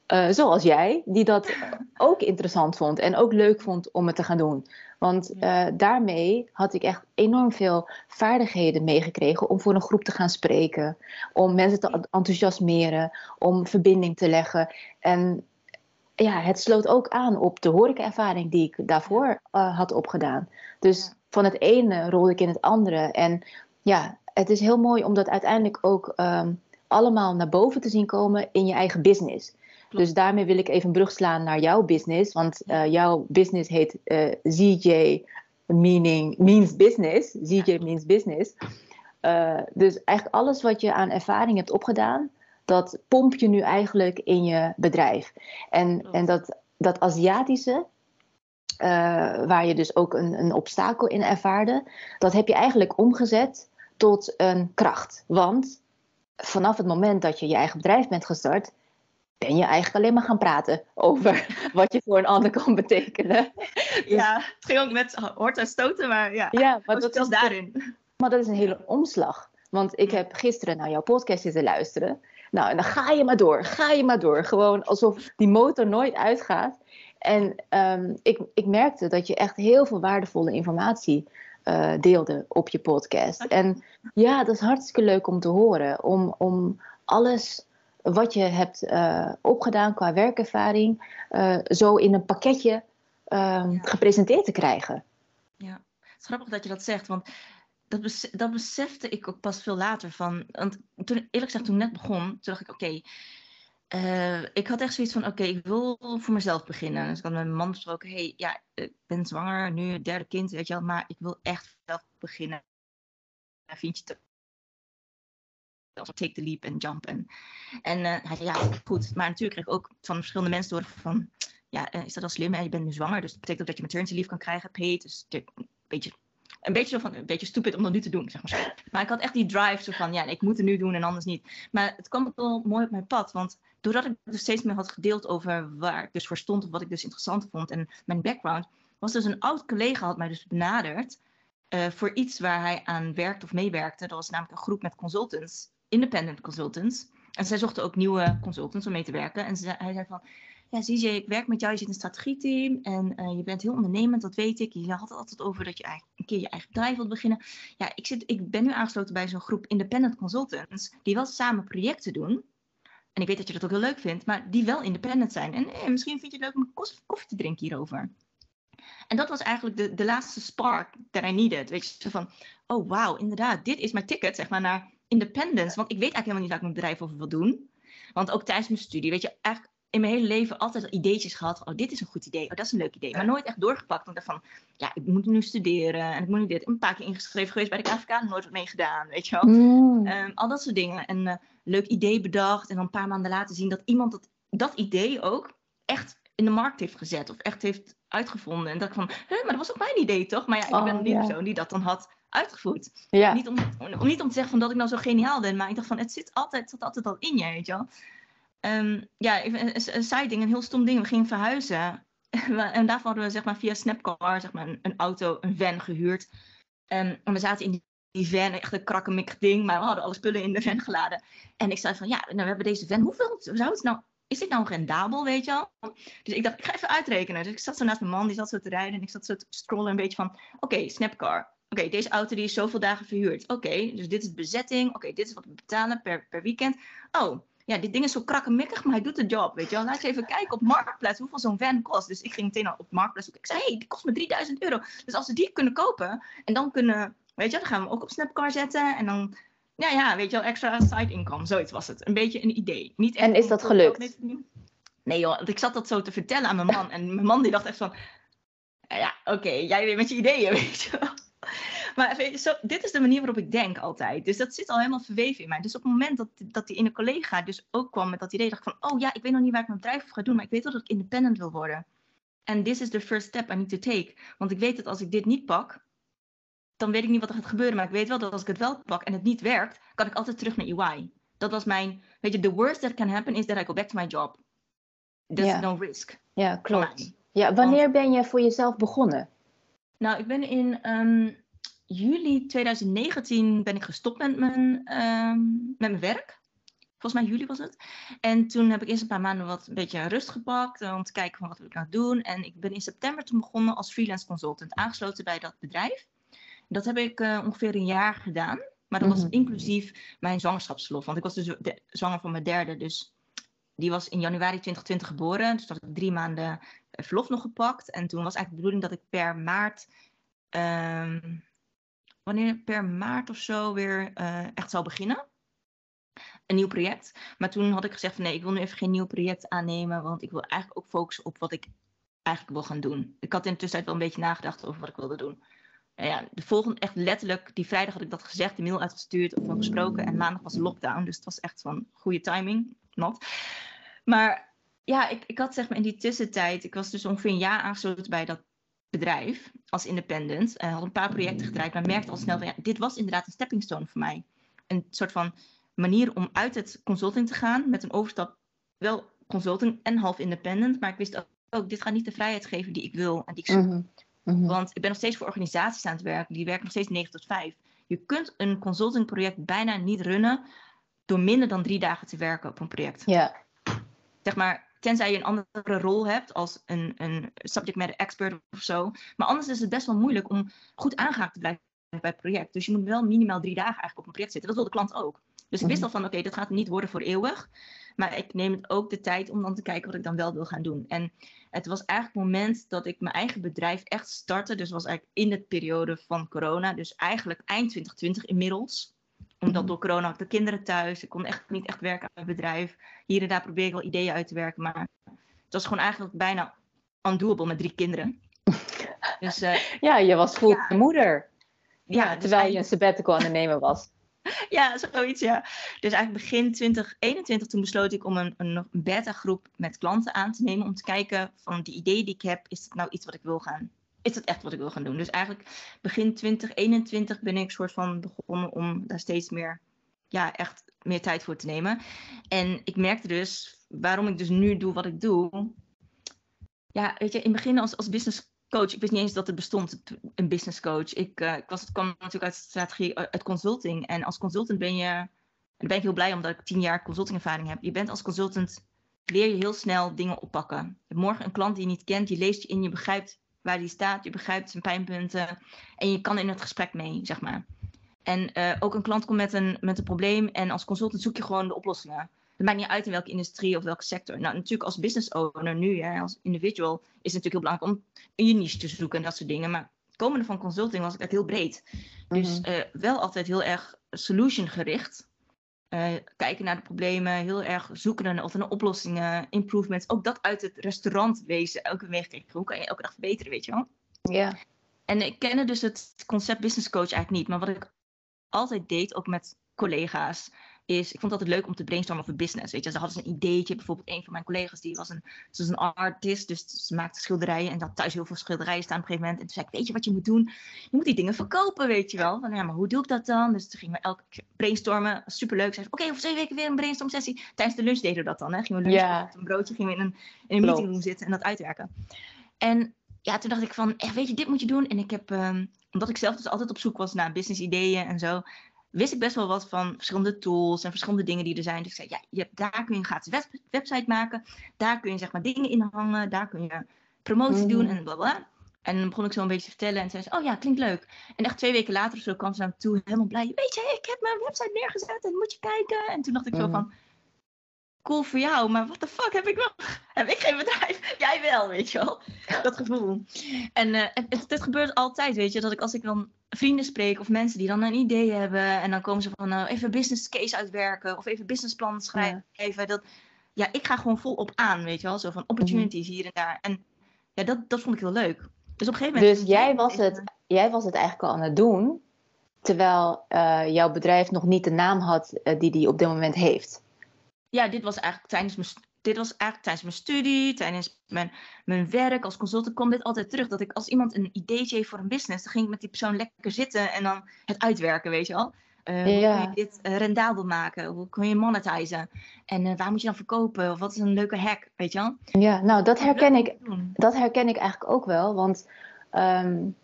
Eh, zoals jij, die dat ook interessant vond en ook leuk vond om het te gaan doen. Want eh, daarmee had ik echt enorm veel vaardigheden meegekregen om voor een groep te gaan spreken, om mensen te enthousiasmeren, om verbinding te leggen. En ja, het sloot ook aan op de horecaervaring die ik daarvoor eh, had opgedaan. Dus van het ene rolde ik in het andere. En ja, het is heel mooi om dat uiteindelijk ook ehm, allemaal naar boven te zien komen in je eigen business. Dus daarmee wil ik even een brug slaan naar jouw business. Want eh, jouw business heet eh, ZJ meaning, means business. ZJ means business. Eh, dus eigenlijk alles wat je aan ervaring hebt opgedaan, dat pomp je nu eigenlijk in je bedrijf. En, en dat, dat Aziatische, waar je dus ook een, een obstakel in ervaarde, dat heb je eigenlijk omgezet tot een kracht. Want vanaf het moment dat je je eigen bedrijf bent gestart, ben je eigenlijk alleen maar gaan praten over wat je voor een ander kan betekenen. Ja, het ging ook met hoort en stoten, maar ja, Ja, maar dat, is, daarin. maar dat is een hele omslag. Want ik heb gisteren naar jouw podcast zitten luisteren. Nou, en dan ga je maar door, ga je maar door. Gewoon alsof die motor nooit uitgaat. En ehm, ik, ik merkte dat je echt heel veel waardevolle informatie eh, deelde op je podcast. En ja, dat is hartstikke leuk om te horen. Om, om alles wat je hebt eh, opgedaan qua werkervaring eh, zo in een pakketje ehm, Ja. gepresenteerd te krijgen. Ja, het is grappig dat je dat zegt, want dat, bes- dat besefte ik ook pas veel later van. Want toen, eerlijk gezegd, toen ik net begon, toen dacht ik, oké, eh, ik had echt zoiets van, oké, ik wil voor mezelf beginnen. Dus ik had met mijn man besproken, hey, ja, ik ben zwanger, nu het derde kind, weet je wel, maar ik wil echt zelf beginnen. En vind je het als take the leap en jump. En, en eh, hij zei, ja, goed. Maar natuurlijk kreeg ik ook van verschillende mensen door van, ja, eh, is dat wel slim? Hè? Je bent nu zwanger, dus dat betekent ook dat je maternity leave kan krijgen, paid. Dus een beetje, een beetje zo van, een beetje stupid om dat nu te doen, zeg maar. Maar ik had echt die drive zo van, ja, ik moet het nu doen en anders niet. Maar het kwam wel mooi op mijn pad, want doordat ik dus steeds meer had gedeeld over waar ik dus voor stond, of wat ik dus interessant vond en mijn background, was dus een oud collega had mij dus benaderd eh, voor iets waar hij aan werkte of meewerkte. Dat was namelijk een groep met consultants, independent consultants. En zij zochten ook nieuwe consultants om mee te werken. En hij zei van, ja CJ, ik werk met jou, je zit in een strategieteam en eh, je bent heel ondernemend, dat weet ik. Je had het altijd over dat je een keer je eigen bedrijf wilt beginnen. Ja, ik, zit, ik ben nu aangesloten bij zo'n groep independent consultants die wel samen projecten doen. En ik weet dat je dat ook heel leuk vindt, maar die wel independent zijn. En eh, misschien vind je het leuk om een koffie te drinken hierover. En dat was eigenlijk de, de laatste spark that I needed. Weet je, van, oh wauw, inderdaad, dit is mijn ticket, zeg maar, naar independence. Want ik weet eigenlijk helemaal niet waar ik mijn bedrijf over wil doen. Want ook tijdens mijn studie, weet je, eigenlijk in mijn hele leven altijd ideetjes gehad. Oh, dit is een goed idee. Oh, dat is een leuk idee. Maar nooit echt doorgepakt. Want van, ja, ik moet nu studeren. En ik moet nu dit. Een paar keer ingeschreven geweest bij de KVK. Nooit wat meegedaan, weet je wel. Mm. Ehm, al dat soort dingen. En eh, leuk idee bedacht. En dan een paar maanden later zien dat iemand dat, dat idee ook echt in de markt heeft gezet of echt heeft uitgevonden. En dat ik van, maar dat was ook mijn idee toch? Maar ja, ik Oh, ben die ja. persoon die dat dan had uitgevoerd. Ja. Niet, om, om, niet om te zeggen van dat ik nou zo geniaal ben, maar ik dacht van, het zit altijd, het zat altijd al in je, weet je wel. Ehm, ja, een, een, ding, een heel stom ding. We gingen verhuizen. en daarvoor hadden we zeg maar via Snapcar zeg maar, een, een auto, een van gehuurd. Ehm, en we zaten in die, die van, echt een krakkemikkig ding, maar we hadden alle spullen in de van geladen. En ik zei van, ja, nou, we hebben deze van. Hoeveel zou het nou, is dit nou rendabel, weet je wel? Dus ik dacht, ik ga even uitrekenen. Dus ik zat zo naast mijn man, die zat zo te rijden. En ik zat zo te scrollen een beetje van, oké, Snapcar. Oké, deze auto die is zoveel dagen verhuurd. Oké, dus dit is de bezetting. Oké, dit is wat we betalen per, per weekend. Oh, ja, dit ding is zo krakkemikkig, maar hij doet de job, weet je wel. Laat eens even kijken op Marktplaats hoeveel zo'n van kost. Dus ik ging meteen op Marktplaats. Ik zei, hé, hey, die kost me 3000 euro. Dus als we die kunnen kopen en dan kunnen, weet je, dan gaan we hem ook op Snapcar zetten. En dan, ja, ja, weet je wel, extra side income. Zoiets was het. Een beetje een idee. Niet echt En is dat gelukt? Nee joh, want ik zat dat zo te vertellen aan mijn man. En mijn man die dacht echt van, ja, oké, jij weer met je ideeën, weet je wel. Maar je, zo, dit is de manier waarop ik denk altijd. Dus dat zit al helemaal verweven in mij. Dus op het moment dat, dat die ene collega dus ook kwam met dat idee, dacht ik van, oh ja, ik weet nog niet waar ik mijn bedrijf voor ga doen, maar ik weet wel dat ik independent wil worden. En this is the first step I need to take. Want ik weet dat als ik dit niet pak, dan weet ik niet wat er gaat gebeuren. Maar ik weet wel dat als ik het wel pak en het niet werkt, kan ik altijd terug naar EY. Dat was mijn, weet je, the worst that can happen is that I go back to my job. There's no risk. Ja, klopt. Ja, wanneer ben je voor jezelf begonnen? Nou, ik ben in ehm, juli 2019 ben ik gestopt met mijn, ehm, met mijn werk. Volgens mij juli was het. En toen heb ik eerst een paar maanden wat een beetje rust gepakt om te kijken van wat wil ik nou doen. En ik ben in september toen begonnen als freelance consultant, aangesloten bij dat bedrijf. Dat heb ik eh, ongeveer een jaar gedaan. Maar dat was Mhm. inclusief mijn zwangerschapsverlof. Want ik was dus de, zwanger van mijn derde. Dus die was in januari 2020 geboren. Dus toen had ik drie maanden eh, verlof nog gepakt. En toen was eigenlijk de bedoeling dat ik per maart ehm, wanneer per maart of zo weer eh, echt zou beginnen. Een nieuw project. Maar toen had ik gezegd van nee, ik wil nu even geen nieuw project aannemen. Want ik wil eigenlijk ook focussen op wat ik eigenlijk wil gaan doen. Ik had in de tussentijd wel een beetje nagedacht over wat ik wilde doen. Ja, de volgende, echt letterlijk, die vrijdag had ik dat gezegd, de mail uitgestuurd of gesproken. En maandag was lockdown, dus het was echt van goede timing, not. Maar ja, ik, ik had zeg maar in die tussentijd, ik was dus ongeveer een jaar aangesloten bij dat bedrijf als independent. En had een paar projecten gedraaid, maar merkte al snel van ja, dit was inderdaad een stepping stone voor mij. Een soort van manier om uit het consulting te gaan met een overstap, wel consulting en half independent. Maar ik wist ook, ook dit gaat niet de vrijheid geven die ik wil en die ik zoek. Mhm. Want ik ben nog steeds voor organisaties aan het werken. Die werken nog steeds 9 tot 5. Je kunt een consultingproject bijna niet runnen door minder dan drie dagen te werken op een project. Ja, Zeg maar, tenzij je een andere rol hebt als een, een subject matter expert of zo. Maar anders is het best wel moeilijk om goed aangehaakt te blijven bij het project. Dus je moet wel minimaal drie dagen eigenlijk op een project zitten. Dat wil de klant ook. Dus ik wist Mhm. al van, oké, dat gaat niet worden voor eeuwig. Maar ik neem het ook de tijd om dan te kijken wat ik dan wel wil gaan doen. En het was eigenlijk het moment dat ik mijn eigen bedrijf echt startte. Dus was eigenlijk in de periode van corona. Dus eigenlijk eind 2020 inmiddels. Omdat Mhm. door corona had de kinderen thuis. Ik kon echt niet echt werken aan mijn bedrijf. Hier en daar probeer ik wel ideeën uit te werken. Maar het was gewoon eigenlijk bijna undoable met drie kinderen. Dus eh, ja je was Ja. moeder. ja, Ja, dus terwijl je een sabbatical aan het nemen was. Ja, zoiets ja. Dus eigenlijk begin 2021 toen besloot ik om een, een, beta-groep met klanten aan te nemen. Om te kijken van die ideeën die ik heb, is het nou iets wat ik wil gaan... Is het echt wat ik wil gaan doen? Dus eigenlijk begin 2021 ben ik soort van begonnen om daar steeds meer, ja, echt meer tijd voor te nemen. En ik merkte dus, waarom ik dus nu doe wat ik doe. Ja, weet je, in het begin als, als business coach, ik wist niet eens dat het bestond, een business coach. Ik, eh, ik was, kwam natuurlijk uit strategie, eh, uit consulting. En als consultant ben je, daar ben ik heel blij omdat ik tien jaar consultingervaring heb. Je bent als consultant, leer je heel snel dingen oppakken. Je hebt morgen een klant die je niet kent, die leest je in, je begrijpt waar die staat, je begrijpt zijn pijnpunten. En je kan in het gesprek mee, zeg maar. En eh, ook een klant komt met een, met een probleem en als consultant zoek je gewoon de oplossingen. Het maakt niet uit in welke industrie of welke sector. Nou, natuurlijk als business owner nu, hè, als individual, is het natuurlijk heel belangrijk om je niche te zoeken en dat soort dingen. Maar komende van consulting was ik echt heel breed. Dus Mhm. eh, wel altijd heel erg solution gericht. Eh, kijken naar de problemen, heel erg zoeken naar of naar oplossingen, improvements. Ook dat uit het restaurantwezen elke keer meegekregen. Hoe kan je elke dag verbeteren, weet je wel? Ja. En ik kende dus het concept business coach eigenlijk niet. Maar wat ik altijd deed, ook met collega's, is, ik vond het altijd leuk om te brainstormen over business. Weet je, ze hadden een ideetje. Bijvoorbeeld een van mijn collega's, die was een, ze was een artist, dus ze maakte schilderijen en had thuis heel veel schilderijen staan op een gegeven moment. En toen zei ik, weet je wat je moet doen? Je moet die dingen verkopen, weet je wel. Van, ja, maar hoe doe ik dat dan? Dus toen gingen we elke keer brainstormen. Superleuk. Zei oké, over twee weken weer een brainstorm sessie. Tijdens de lunch deden we dat dan. Hè. Gingen we lunchen, een broodje, gingen we in een, in een meeting room zitten en dat uitwerken. En ja, toen dacht ik van, echt, weet je, dit moet je doen. En ik heb, um, omdat ik zelf dus altijd op zoek was naar business ideeën en zo, wist ik best wel wat van verschillende tools en verschillende dingen die er zijn. Dus ik zei, ja, je hebt, daar kun je een gratis web, website maken. Daar kun je zeg maar dingen in hangen. Daar kun je promotie doen mm. en bla En dan begon ik zo een beetje te vertellen en zei ze, oh ja, klinkt leuk. En echt twee weken later of zo kwam ze naar me toe helemaal blij. Weet je, ik heb mijn website neergezet en moet je kijken. En toen dacht ik zo mm. van, cool voor jou, maar what the fuck heb ik wel? Heb ik geen bedrijf? Jij wel, weet je wel. Dat gevoel. En uh, het, het, gebeurt altijd, weet je, dat ik als ik dan vrienden spreek of mensen die dan een idee hebben en dan komen ze van uh, even business case uitwerken of even businessplan schrijven. Ja. Dat, ja, ik ga gewoon volop aan, weet je wel, zo van opportunities hier en daar. En ja, dat, dat vond ik heel leuk. Dus op een gegeven moment. Dus jij was, het, jij was het eigenlijk al aan het doen, terwijl uh, jouw bedrijf nog niet de naam had die die op dit moment heeft ja, dit was eigenlijk tijdens mijn, dit was eigenlijk tijdens mijn studie, tijdens mijn, mijn werk als consultant, kwam dit altijd terug. Dat ik als iemand een ideetje heeft voor een business, dan ging ik met die persoon lekker zitten en dan het uitwerken, weet je wel. Uh, Hoe kun je dit uh, rendabel maken? Hoe kun je monetizen? En uh, waar moet je dan verkopen? Of wat is een leuke hack, weet je wel? Ja, nou dat herken ik, dat herken ik eigenlijk ook wel. Want um,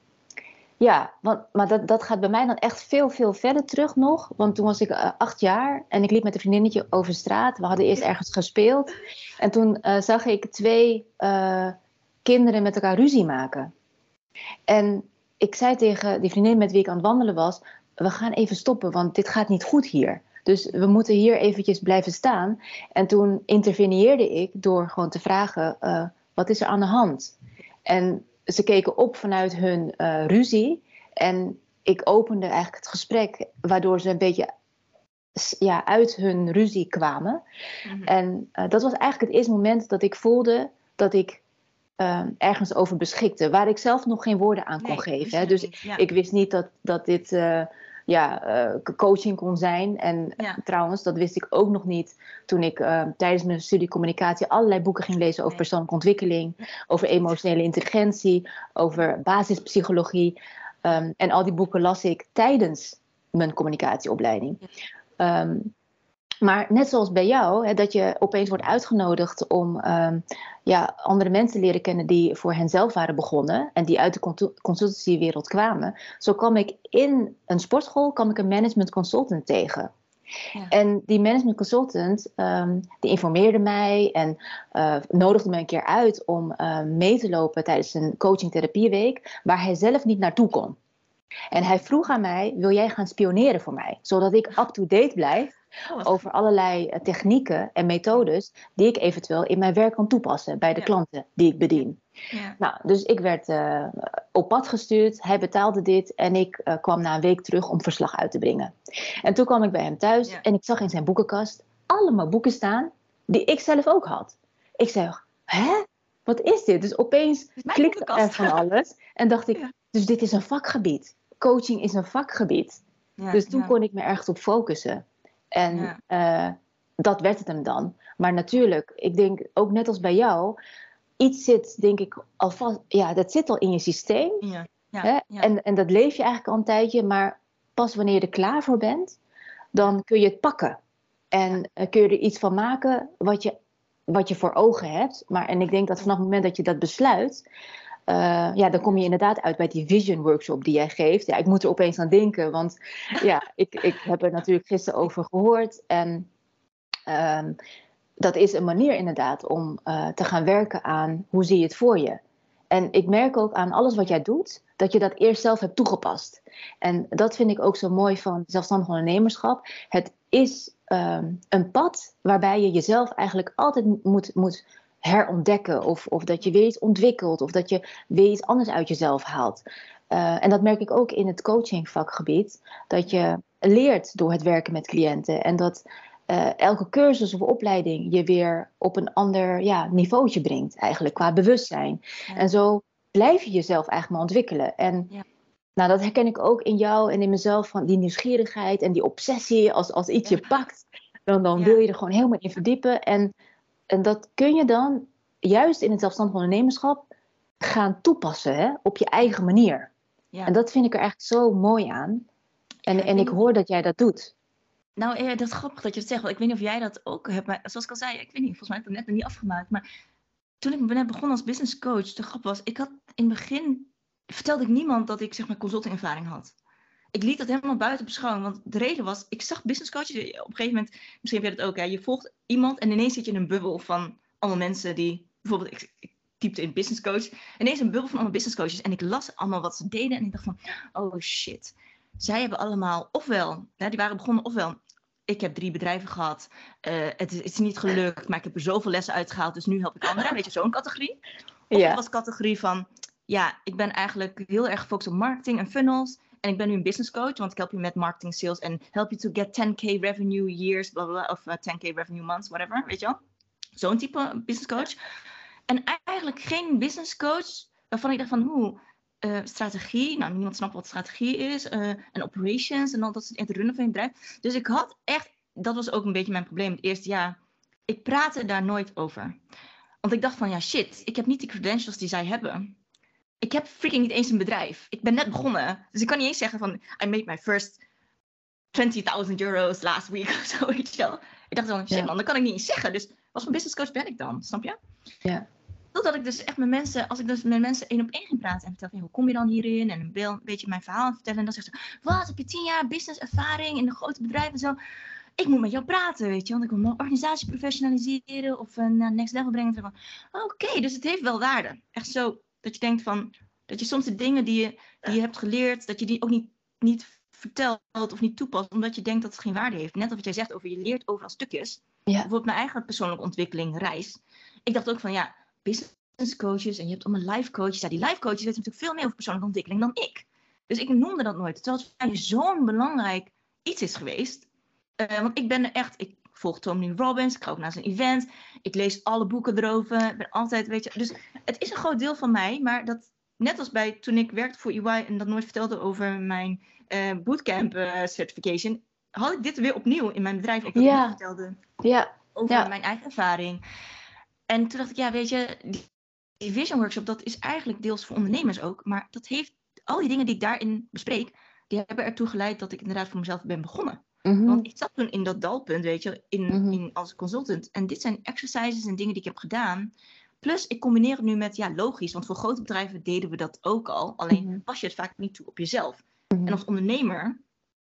ja, want, maar dat, dat gaat bij mij dan echt veel, veel verder terug nog. Want toen was ik uh, acht jaar en ik liep met een vriendinnetje over straat. We hadden eerst ergens gespeeld. En toen uh, zag ik twee uh, kinderen met elkaar ruzie maken. En ik zei tegen die vriendin met wie ik aan het wandelen was... we gaan even stoppen, want dit gaat niet goed hier. Dus we moeten hier eventjes blijven staan. En toen interveneerde ik door gewoon te vragen... wat is er aan de hand? En ze keken op vanuit hun uh, ruzie. En ik opende eigenlijk het gesprek, waardoor ze een beetje ja, uit hun ruzie kwamen. Mhm. En uh, dat was eigenlijk het eerste moment dat ik voelde dat ik uh, ergens over beschikte, waar ik zelf nog geen woorden aan kon geven. Hè. Dus ik wist niet dat, dat dit ja, uh, coaching kon zijn. En trouwens, dat wist ik ook nog niet toen ik uh, tijdens mijn studie communicatie allerlei boeken ging lezen over persoonlijke ontwikkeling, over emotionele intelligentie, over basispsychologie. Um, en al die boeken las ik tijdens mijn communicatieopleiding. Um, maar net zoals bij jou, hè, dat je opeens wordt uitgenodigd om um, ja, andere mensen leren kennen die voor henzelf waren begonnen en die uit de consultancywereld kwamen. Zo kwam ik in een sportschool kwam ik een management consultant tegen. Ja. En die management consultant um, die informeerde mij en uh, nodigde me een keer uit om uh, mee te lopen tijdens een coaching therapieweek waar hij zelf niet naartoe kon. En hij vroeg aan mij: wil jij gaan spioneren voor mij, zodat ik up to date blijf Oh, over allerlei eh, technieken en methodes die ik eventueel in mijn werk kan toepassen bij de klanten die ik bedien. Ja. Nou, dus ik werd uh, op pad gestuurd, hij betaalde dit en ik uh, kwam na een week terug om verslag uit te brengen. En toen kwam ik bij hem thuis en ik zag in zijn boekenkast allemaal boeken staan die ik zelf ook had. Ik zei, hè? Wat is dit? Dus opeens klikte er van alles en dacht ik, dus dit is een vakgebied. Coaching is een vakgebied. dus toen kon ik me ergens op focussen. En uh, dat werd het hem dan. Maar natuurlijk, ik denk ook net als bij jou, iets zit, denk ik, alvast, ja, dat zit al in je systeem. Ja. Ja, hè? En, en dat leef je eigenlijk al een tijdje, maar pas wanneer je er klaar voor bent, dan kun je het pakken. En uh, kun je er iets van maken wat je, wat je voor ogen hebt. Maar, en ik denk dat vanaf het moment dat je dat besluit, uh, ja, dan kom je inderdaad uit bij die vision workshop die jij geeft. Ja, ik moet er opeens aan denken, want ja, ik, ik heb er natuurlijk gisteren over gehoord. En um, dat is een manier inderdaad om uh, te gaan werken aan hoe zie je het voor je. En ik merk ook aan alles wat jij doet, dat je dat eerst zelf hebt toegepast. En dat vind ik ook zo mooi van zelfstandig ondernemerschap. Het is um, een pad waarbij je jezelf eigenlijk altijd moet, moet herontdekken. Of, of dat je weer iets ontwikkelt. Of dat je weer iets anders uit jezelf haalt. Uh, en dat merk ik ook in het coachingvakgebied. Dat je leert door het werken met cliënten. En dat uh, elke cursus of opleiding je weer op een ander ja, niveautje brengt. Eigenlijk qua bewustzijn. En zo blijf je jezelf eigenlijk maar ontwikkelen. En ja. Nou, dat herken ik ook in jou en in mezelf, van die nieuwsgierigheid en die obsessie. Als, als iets je pakt, dan, dan wil je er gewoon helemaal in verdiepen. En, en dat kun je dan juist in het zelfstandig ondernemerschap gaan toepassen hè, op je eigen manier. Ja. En dat vind ik er echt zo mooi aan. En, en ik hoor dat jij dat doet. Nou, dat is grappig dat je het zegt. Want ik weet niet of jij dat ook hebt. Maar zoals ik al zei, ik weet niet, volgens mij heb ik het net nog niet afgemaakt. Maar toen ik net begon als business coach, de grap was, ik had in het begin, vertelde ik niemand dat ik zeg maar consultingervaring had. Ik liet dat helemaal buiten beschouwen. Want de reden was, ik zag business coaches, op een gegeven moment, misschien heb je dat ook, hè, je volgt iemand en ineens zit je in een bubbel van allemaal mensen die, bijvoorbeeld, ik, ik typte in business coach, ineens een bubbel van allemaal business coaches en ik las allemaal wat ze deden en ik dacht van, oh shit zij hebben allemaal, ofwel, hè, die waren begonnen, ofwel, ik heb drie bedrijven gehad, uh, het, is, het, is, niet gelukt, maar ik heb er zoveel lessen uitgehaald, dus nu help ik anderen. Weet je, zo'n categorie. Of ja. was categorie van, ja, ik ben eigenlijk heel erg gefocust op marketing en funnels. En ik ben nu een business coach, want ik help je met marketing, sales en help you to get 10k revenue years, bla bla, of 10k uh, revenue months, whatever, weet je wel. Zo'n type business coach. En eigenlijk geen business coach waarvan ik dacht van, hoe, uh, strategie. Nou, niemand snapt wat strategie is. Uh, en operations en al dat soort het runnen van je bedrijf. Dus ik had echt, dat was ook een beetje mijn probleem het eerste jaar. Ik praatte daar nooit over. Want ik dacht van, ja shit, ik heb niet de credentials die zij hebben. Ik heb freaking niet eens een bedrijf. Ik ben net begonnen. Dus ik kan niet eens zeggen van, I made my first 20.000 euro's last week of zo, weet je wel. Ik dacht dan, shit ja. man, dat kan ik niet eens zeggen. Dus wat voor business coach ben ik dan, snap je? Ja. Totdat ik dus echt met mensen, als ik dus met mensen één op één ging praten en vertel van hoe kom je dan hierin en een beetje mijn verhaal vertellen. En dan zegt ze, wat heb je tien jaar business ervaring in een grote bedrijf en zo. Ik moet met jou praten, weet je, want ik wil mijn organisatie professionaliseren of een uh, next level brengen. Oké, dus het heeft wel waarde. Echt zo dat je denkt van, dat je soms de dingen die je, die je hebt geleerd, dat je die ook niet, niet vertelt of niet toepast, omdat je denkt dat het geen waarde heeft. Net als wat jij zegt over je leert overal stukjes. Ja. Bijvoorbeeld mijn eigen persoonlijke ontwikkeling, reis. Ik dacht ook van ja, business coaches en je hebt allemaal life coaches. Ja, die life coaches weten natuurlijk veel meer over persoonlijke ontwikkeling dan ik. Dus ik noemde dat nooit. Terwijl het voor mij zo'n belangrijk iets is geweest. Uh, want ik ben er echt, ik volg Tony Robbins, ik ga ook naar zijn event. Ik lees alle boeken erover. Ik ben altijd, weet je. Dus het is een groot deel van mij, maar dat, net als bij toen ik werkte voor EY en dat nooit vertelde over mijn uh, bootcamp uh, certification, had ik dit weer opnieuw in mijn bedrijf. Ja. vertelde over mijn eigen ervaring. En toen dacht ik, ja, weet je, die Vision Workshop, dat is eigenlijk deels voor ondernemers ook. Maar dat heeft, al die dingen die ik daarin bespreek, die hebben ertoe geleid dat ik inderdaad voor mezelf ben begonnen. Mhm. Want ik zat toen in dat dalpunt, weet je, in, Mhm. in, als consultant. En dit zijn exercises en dingen die ik heb gedaan. Plus, ik combineer het nu met, ja, logisch, want voor grote bedrijven deden we dat ook al. Alleen Mhm. pas je het vaak niet toe op jezelf. En als ondernemer,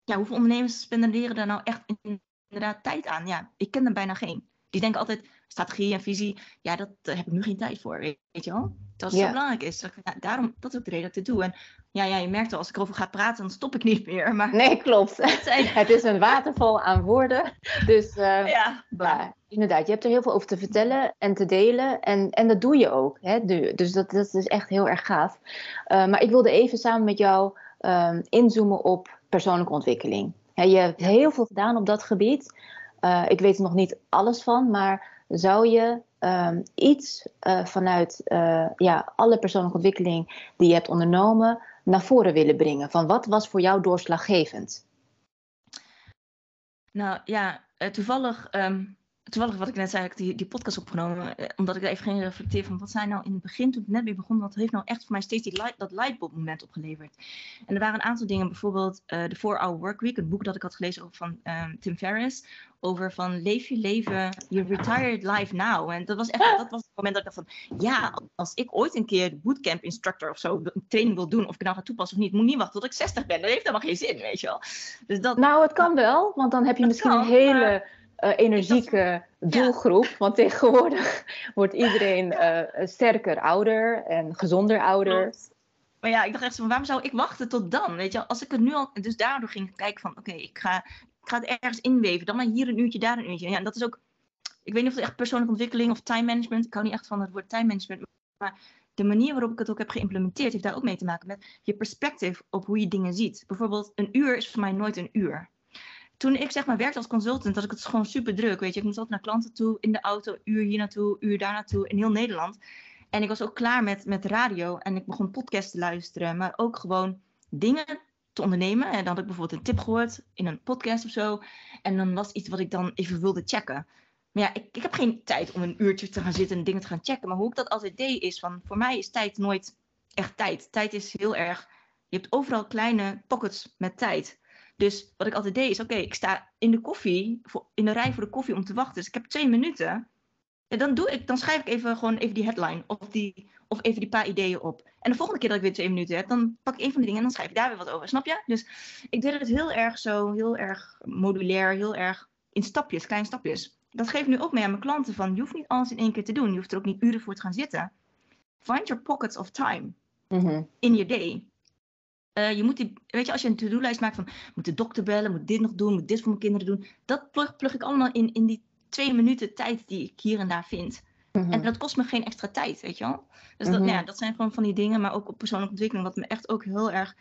ja, hoeveel ondernemers spenderen daar nou echt in- inderdaad tijd aan? Ja, ik ken er bijna geen. Die denken altijd, strategie en visie, ja, dat daar heb ik nu geen tijd voor, weet weet je wel? Dat het Ja. zo belangrijk is. Dat ik- ja, daarom, dat is ook de reden dat ik het doe. En ja, ja, je merkt al, als ik erover ga praten, dan stop ik niet meer. Maar Nee, klopt. het is een waterval aan woorden. Dus eh, ja, ja, inderdaad, je hebt er heel veel over te vertellen en te delen. En, en dat doe je ook. Hè? Du- Dus dat, dat is echt heel erg gaaf. Eh, maar ik wilde even samen met jou ehm, inzoomen op persoonlijke ontwikkeling. Je hebt heel veel gedaan op dat gebied. Eh, ik weet er nog niet alles van, maar zou je ehm, iets eh, vanuit eh, ja, alle persoonlijke ontwikkeling die je hebt ondernomen naar voren willen brengen? Van wat was voor jou doorslaggevend? Nou ja, eh, toevallig, ehm, toevallig wat ik net zei, heb ik die, die podcast opgenomen. eh, omdat ik er even ging reflecteren van wat zijn nou in het begin, toen ik net weer begon, wat heeft nou echt voor mij steeds die light, dat lightbulb moment opgeleverd. En er waren een aantal dingen, bijvoorbeeld eh de 4-Hour Workweek, het boek dat ik had gelezen over van ehm, Tim Ferriss. Over van leef je leven, je retired life now. En dat was echt, dat was het moment dat ik dacht van, ja, als ik ooit een keer de bootcamp instructor of zo, een training wil doen, of ik nou ga toepassen of niet, moet niet wachten tot ik 60 ben. Dat heeft helemaal geen zin, weet je wel. Dus dat, Nou, het kan wel, want dan heb je misschien kan, een hele maar- eh, energieke doelgroep. Want tegenwoordig wordt iedereen eh, sterker ouder en gezonder ouder. Maar ja, ik dacht echt van, waarom zou ik wachten tot dan? Weet je, als ik het nu al, dus daardoor ging ik kijken van, oké, ik, ga, ik ga het ergens inweven. Dan maar hier een uurtje, daar een uurtje. Ja, en dat is ook, ik weet niet of het echt persoonlijke ontwikkeling of time management, ik hou niet echt van het woord time management, maar de manier waarop ik het ook heb geïmplementeerd, heeft daar ook mee te maken met je perspectief op hoe je dingen ziet. Bijvoorbeeld, een uur is voor mij nooit een uur. Toen ik zeg maar werkte als consultant, had ik het gewoon super druk. Weet je, ik moest altijd naar klanten toe, in de auto, uur hier naartoe, uur daar naartoe, in heel Nederland. En ik was ook klaar met, met radio en ik begon podcasts te luisteren, maar ook gewoon dingen te ondernemen. En dan had ik bijvoorbeeld een tip gehoord in een podcast of zo. En dan was iets wat ik dan even wilde checken. Maar ja, ik, ik heb geen tijd om een uurtje te gaan zitten en dingen te gaan checken. Maar hoe ik dat altijd deed is van, voor mij is tijd nooit echt tijd. Tijd is heel erg, je hebt overal kleine pockets met tijd. Dus wat ik altijd deed is, oké, ik sta in de koffie, voor, in de rij voor de koffie om te wachten. Dus ik heb twee minuten. En dan, doe ik, dan schrijf ik even gewoon even die headline of, die, of even die paar ideeën op. En de volgende keer dat ik weer twee minuten heb, dan pak ik een van die dingen en dan schrijf ik daar weer wat over. Snap je? Dus ik deed het heel erg zo, heel erg modulair, heel erg in stapjes, kleine stapjes. Dat geef ik nu ook mee aan mijn klanten van, je hoeft niet alles in één keer te doen. Je hoeft er ook niet uren voor te gaan zitten. Find your pockets of time Mhm. in je day. Eh, je moet die, weet je, als je een to-do-lijst maakt van, moet de dokter bellen, moet dit nog doen, moet dit voor mijn kinderen doen. Dat plug, plug ik allemaal in, in die twee minuten tijd die ik hier en daar vind. Mhm. En dat kost me geen extra tijd, weet je wel. Dus dat, Mhm. ja, dat zijn gewoon van die dingen, maar ook op persoonlijke ontwikkeling, wat me echt ook heel erg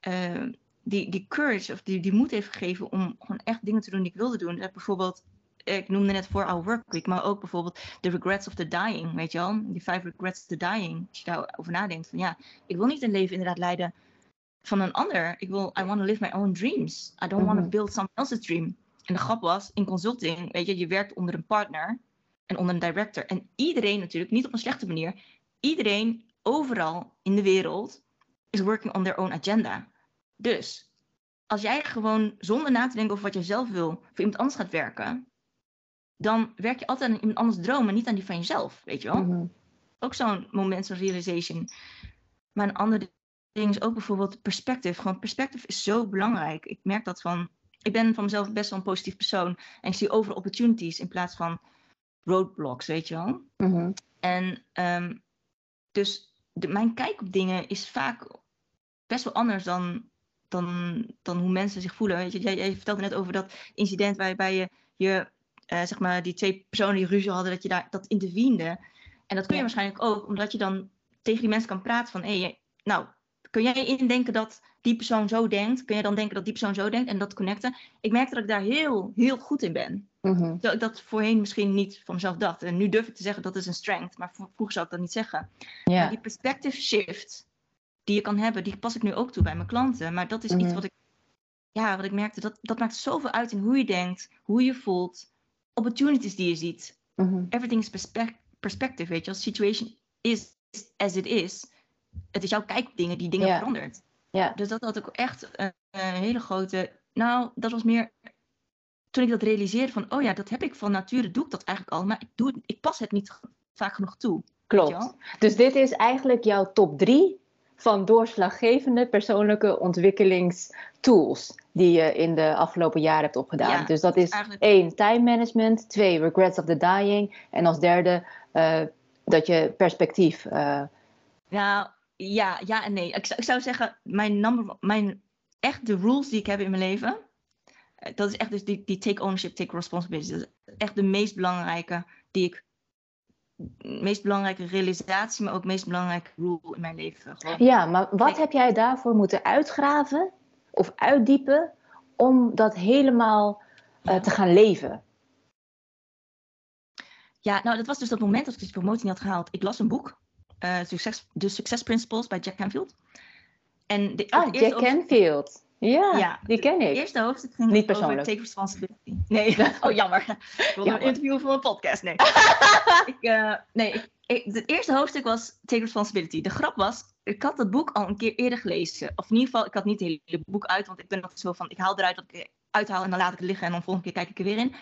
eh, die, die courage of die, die moed heeft gegeven om gewoon echt dingen te doen die ik wilde doen. Dus bijvoorbeeld, ik noemde net voor Our Work Week, maar ook bijvoorbeeld The Regrets of the Dying, weet je wel. Die Five Regrets of the Dying. Als je daarover nadenkt, van ja, ik wil niet een leven inderdaad leiden van een ander. Ik wil, I want to live my own dreams. I don't want to Mhm. build someone else's dream. En de grap was, in consulting, weet je, je werkt onder een partner en onder een director. En iedereen natuurlijk, niet op een slechte manier, iedereen overal in de wereld is working on their own agenda. Dus als jij gewoon zonder na te denken over wat jij zelf wil, voor iemand anders gaat werken, dan werk je altijd aan iemand anders droom en niet aan die van jezelf, weet je wel? Mhm. Ook zo'n moment van realization. Maar een ander ding is ook bijvoorbeeld perspectief. Gewoon perspectief is zo belangrijk. Ik merk dat van, ik ben van mezelf best wel een positief persoon en ik zie overal opportunities in plaats van roadblocks, weet je wel? Mhm. En ehm, dus de, mijn kijk op dingen is vaak best wel anders dan, dan, dan hoe mensen zich voelen. Weet je, jij, jij vertelde net over dat incident waarbij je, je eh, zeg maar, die twee personen die ruzie hadden, dat je daar dat interviende. En dat kun je Ja. waarschijnlijk ook, omdat je dan tegen die mensen kan praten van, hé, hey, nou, kun jij indenken dat die persoon zo denkt? Kun jij dan denken dat die persoon zo denkt en dat connecten? Ik merk dat ik daar heel, heel goed in ben. Mhm. Terwijl ik dat voorheen misschien niet van mezelf dacht. En nu durf ik te zeggen dat is een strength, maar vro- vroeger zou ik dat niet zeggen. Maar die perspective shift die je kan hebben, die pas ik nu ook toe bij mijn klanten. Maar dat is Mhm. iets wat ik, ja, wat ik merkte, dat, dat maakt zoveel uit in hoe je denkt, hoe je voelt, opportunities die je ziet. Mhm. Everything is perspe- perspective, weet je. Als situation is as it is, het is jouw kijk op dingen die dingen Ja. verandert. Ja. Dus dat had ik echt een, een hele grote. Nou, dat was meer. Toen ik dat realiseerde van, oh ja, dat heb ik van nature, doe ik dat eigenlijk al. Maar ik, doe ik pas het niet vaak genoeg toe. Klopt. Dus dit is eigenlijk jouw top drie van doorslaggevende persoonlijke ontwikkelingstools die je in de afgelopen jaren hebt opgedaan. Ja, dus dat is eigenlijk- één, time management. Twee, regrets of the dying. En als derde, eh, dat je perspectief... Nou, ja, ja en nee. Ik, zou- ik zou zeggen, mijn, number, mijn echt de rules die ik heb in mijn leven, eh, dat is echt dus die, die take ownership, take responsibility. Dat is echt de meest belangrijke die ik, meest belangrijke realisatie, maar ook meest belangrijke rule in mijn leven. Gewoon. Ja, maar wat heb jij daarvoor moeten uitgraven of uitdiepen om dat helemaal eh, te gaan leven? Ja, nou, dat was dus dat moment dat ik die promotie niet had gehaald. Ik las een boek, eh, Success, The Success Principles bij Jack Canfield. En de, Ah, het Jack Canfield. Ja, Ja, die ken Het ik. eerste hoofdstuk ging Niet over persoonlijk. take responsibility. Nee, oh jammer. Ik wilde een interview voor een podcast. Nee, ik, eh, nee ik, ik- het eerste hoofdstuk was take responsibility. De grap was, ik had dat boek al een keer eerder gelezen. Of in ieder geval, ik had niet het hele boek uit, want ik ben nog zo van, ik haal eruit wat ik uithaal en dan laat ik het liggen en dan volgende keer kijk ik er weer in.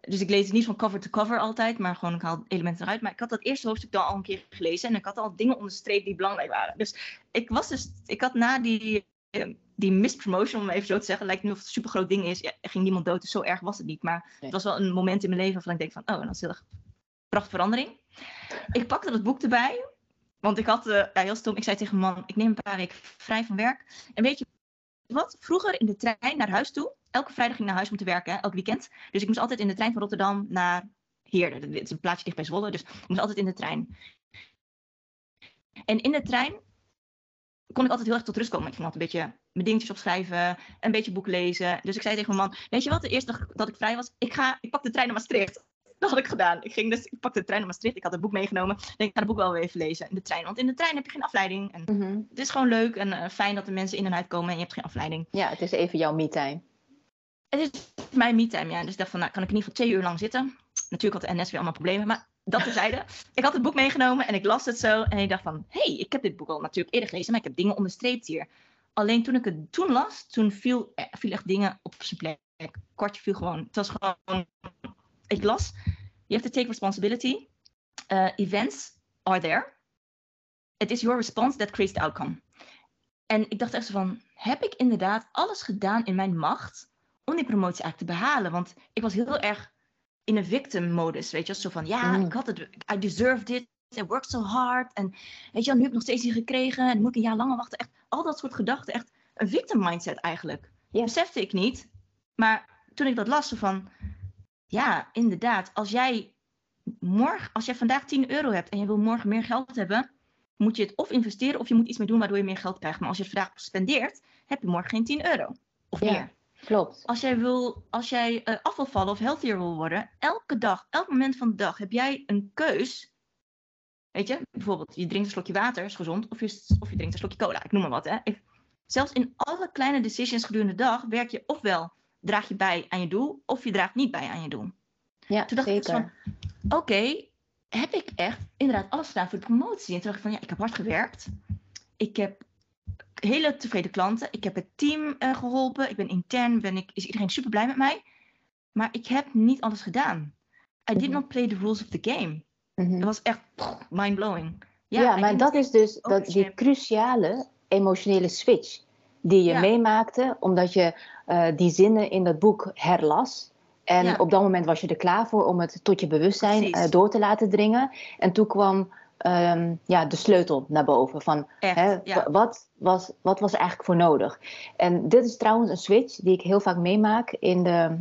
Dus ik lees het niet van cover to cover altijd, maar gewoon ik haal elementen eruit. Maar ik had dat eerste hoofdstuk dan al een keer gelezen en ik had al dingen onderstreept die belangrijk waren. Dus ik was dus, ik had na die, eh, die mispromotion, om even zo te zeggen, lijkt nu of het een super groot ding is. Ja, er ging niemand dood, dus zo erg was het niet. Maar Nee. het was wel een moment in mijn leven waarvan ik denk van, oh, dat is heel erg prachtige verandering. Ik pakte dat boek erbij, want ik had, eh, ja, heel stom, ik zei tegen mijn man, ik neem een paar weken vrij van werk. En weet je wat? Vroeger in de trein naar huis toe, elke vrijdag ging ik naar huis om te werken, elk weekend. Dus ik moest altijd in de trein van Rotterdam naar Heerden. Dit is een plaatsje dicht bij Zwolle, dus ik moest altijd in de trein. En in de trein kon ik altijd heel erg tot rust komen. Ik ging altijd een beetje mijn dingetjes opschrijven, een beetje boek lezen. Dus ik zei tegen mijn man, weet je wat, de eerste dag dat ik vrij was, ik, ga, ik pak de trein naar Maastricht. Dat had ik gedaan. Ik, ging dus, ik pakte de trein naar Maastricht. Ik had het boek meegenomen. Ik denk, ik ga het boek wel weer even lezen in de trein. Want in de trein heb je geen afleiding. En Mhm. Het is gewoon leuk en eh, fijn dat de mensen in en uit komen en je hebt geen afleiding. Ja, het is even jouw me-time. Het is voor mij me-time, ja. Dus ik dacht van, nou, kan ik in ieder geval twee uur lang zitten. Natuurlijk had de NS weer allemaal problemen, maar dat terzijde. ik had het boek meegenomen en ik las het zo. En ik dacht van, hé, hey, ik heb dit boek al natuurlijk eerder gelezen, maar ik heb dingen onderstreept hier. Alleen toen ik het toen las, toen viel, eh, viel echt dingen op zijn plek. Kortje viel gewoon, het was gewoon, ik las, you have to take responsibility. Uh, events are there. It is your response that creates the outcome. En ik dacht echt zo van, heb ik inderdaad alles gedaan in mijn macht om die promotie eigenlijk te behalen? Want ik was heel erg in een victim-modus, weet je. Zo van, ja, Mm. ik had het, I deserved it, I worked so hard. En weet je nu heb ik nog steeds niet gekregen en moet ik een jaar langer wachten. Echt, al dat soort gedachten, echt een victim-mindset eigenlijk. Ja. Besefte ik niet. Maar toen ik dat las, zo van, ja, inderdaad, als jij morgen, als jij vandaag 10 euro hebt en je wil morgen meer geld hebben, moet je het of investeren of je moet iets mee doen waardoor je meer geld krijgt. Maar als je het vandaag spendeert, heb je morgen geen 10 euro. Of Ja. meer. Klopt. Als jij, wil, als jij eh, af wil vallen of healthier wil worden, elke dag, elk moment van de dag heb jij een keus. Weet je, bijvoorbeeld je drinkt een slokje water, is gezond, of je, of je drinkt een slokje cola, ik noem maar wat. Hè. Ik- zelfs in alle kleine decisions gedurende de dag werk je ofwel draag je bij aan je doel, of je draagt niet bij aan je doel. Ja, Toen dacht ik zeker. dus van, oké, heb ik echt inderdaad alles gedaan voor de promotie? En toen dacht ik van, ja, ik heb hard gewerkt. Ik heb hele tevreden klanten. Ik heb het team eh, geholpen. Ik ben intern, ben ik, is iedereen super blij met mij. Maar ik heb niet alles gedaan. I did Mhm. not play the rules of the game. Mhm. Het was echt mind-blowing. Ja, I maar dat is dus dat, die cruciale emotionele switch die je Ja. meemaakte omdat je eh, die zinnen in dat boek herlas. En Ja. op dat moment was je er klaar voor om het tot je bewustzijn eh, door te laten dringen. En toen kwam ehm, ja, de sleutel naar boven van Echt, hè, ja. wat, was, wat was er eigenlijk voor nodig. En dit is trouwens een switch die ik heel vaak meemaak in de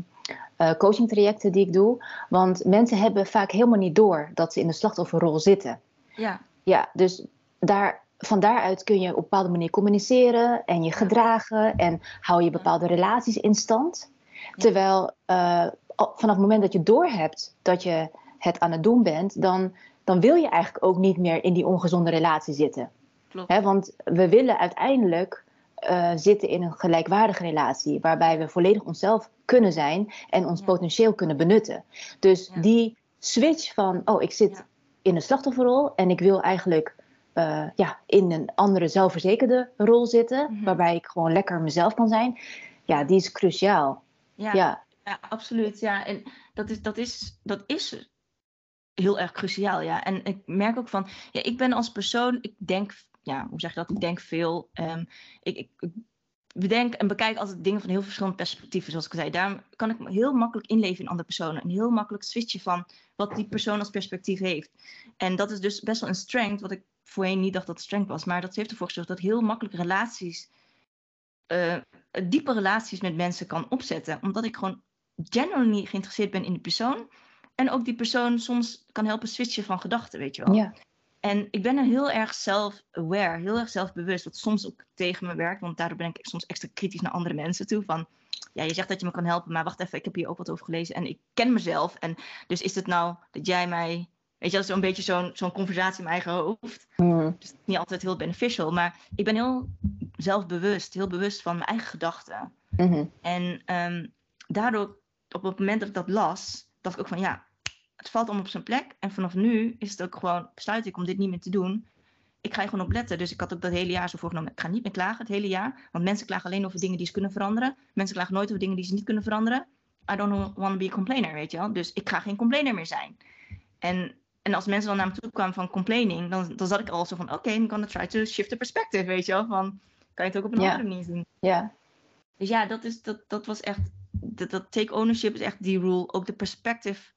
eh coachingtrajecten die ik doe. Want mensen hebben vaak helemaal niet door dat ze in de slachtofferrol zitten. Ja, Ja, dus daar, van daaruit kun je op een bepaalde manier communiceren en je gedragen en hou je bepaalde relaties in stand. Terwijl eh, vanaf het moment dat je doorhebt dat je het aan het doen bent, dan, dan wil je eigenlijk ook niet meer in die ongezonde relatie zitten. klopt. Want we willen uiteindelijk eh, zitten in een gelijkwaardige relatie, waarbij we volledig onszelf kunnen zijn en ons Ja. potentieel kunnen benutten. Dus Ja. die switch van, oh, ik zit Ja. in een slachtofferrol en ik wil eigenlijk eh, ja, in een andere zelfverzekerde rol zitten, Mhm. waarbij ik gewoon lekker mezelf kan zijn, ja, die is cruciaal. Ja, Ja, Ja, absoluut. Ja, en dat is, dat is, dat is heel erg cruciaal. Ja, en ik merk ook van, ja, ik ben als persoon, ik denk, ja, hoe zeg je dat? Ik denk veel. Ehm, ik, ik, ik bedenk en bekijk altijd dingen van heel verschillende perspectieven, zoals ik zei. Daarom kan ik me heel makkelijk inleven in andere personen en heel makkelijk switchen van wat die persoon als perspectief heeft. En dat is dus best wel een strength, wat ik voorheen niet dacht dat het strength was, maar dat heeft ervoor gezorgd dat heel makkelijk relaties eh, diepe relaties met mensen kan opzetten. Omdat ik gewoon genuinely geïnteresseerd ben in die persoon. En ook die persoon soms kan helpen switchen van gedachten, weet je wel. ja, En ik ben er heel erg self-aware, heel erg zelfbewust. Wat soms ook tegen me werkt, want daardoor ben ik soms extra kritisch naar andere mensen toe. Van, ja, je zegt dat je me kan helpen, maar wacht even, ik heb hier ook wat over gelezen. En ik ken mezelf. En dus is het nou dat jij mij... Weet je, dat is zo'n beetje zo'n zo'n conversatie in mijn eigen hoofd. Mm, Dus niet altijd heel beneficial. Maar ik ben heel zelfbewust, heel bewust van mijn eigen gedachten. mhm, En ehm, daardoor, op het moment dat ik dat las, dacht ik ook van ja, het valt allemaal op zijn plek. En vanaf nu is het ook gewoon, besluit ik om dit niet meer te doen. Ik ga er gewoon op letten. Dus ik had ook dat hele jaar zo voorgenomen. Ik ga niet meer klagen het hele jaar. Want mensen klagen alleen over dingen die ze kunnen veranderen. Mensen klagen nooit over dingen die ze niet kunnen veranderen. I don't want to be a complainer, weet je wel. Dus ik ga geen complainer meer zijn. En, en als mensen dan naar me toe kwamen van complaining, dan, dan zat ik al zo van, oké, I'm gonna try to shift the perspective, weet je wel. Van, kan je het ook op een andere manier zien? ja, Dus ja, dat, is, dat, dat was echt. Dat, dat take ownership is echt die rule. Ook de perspective.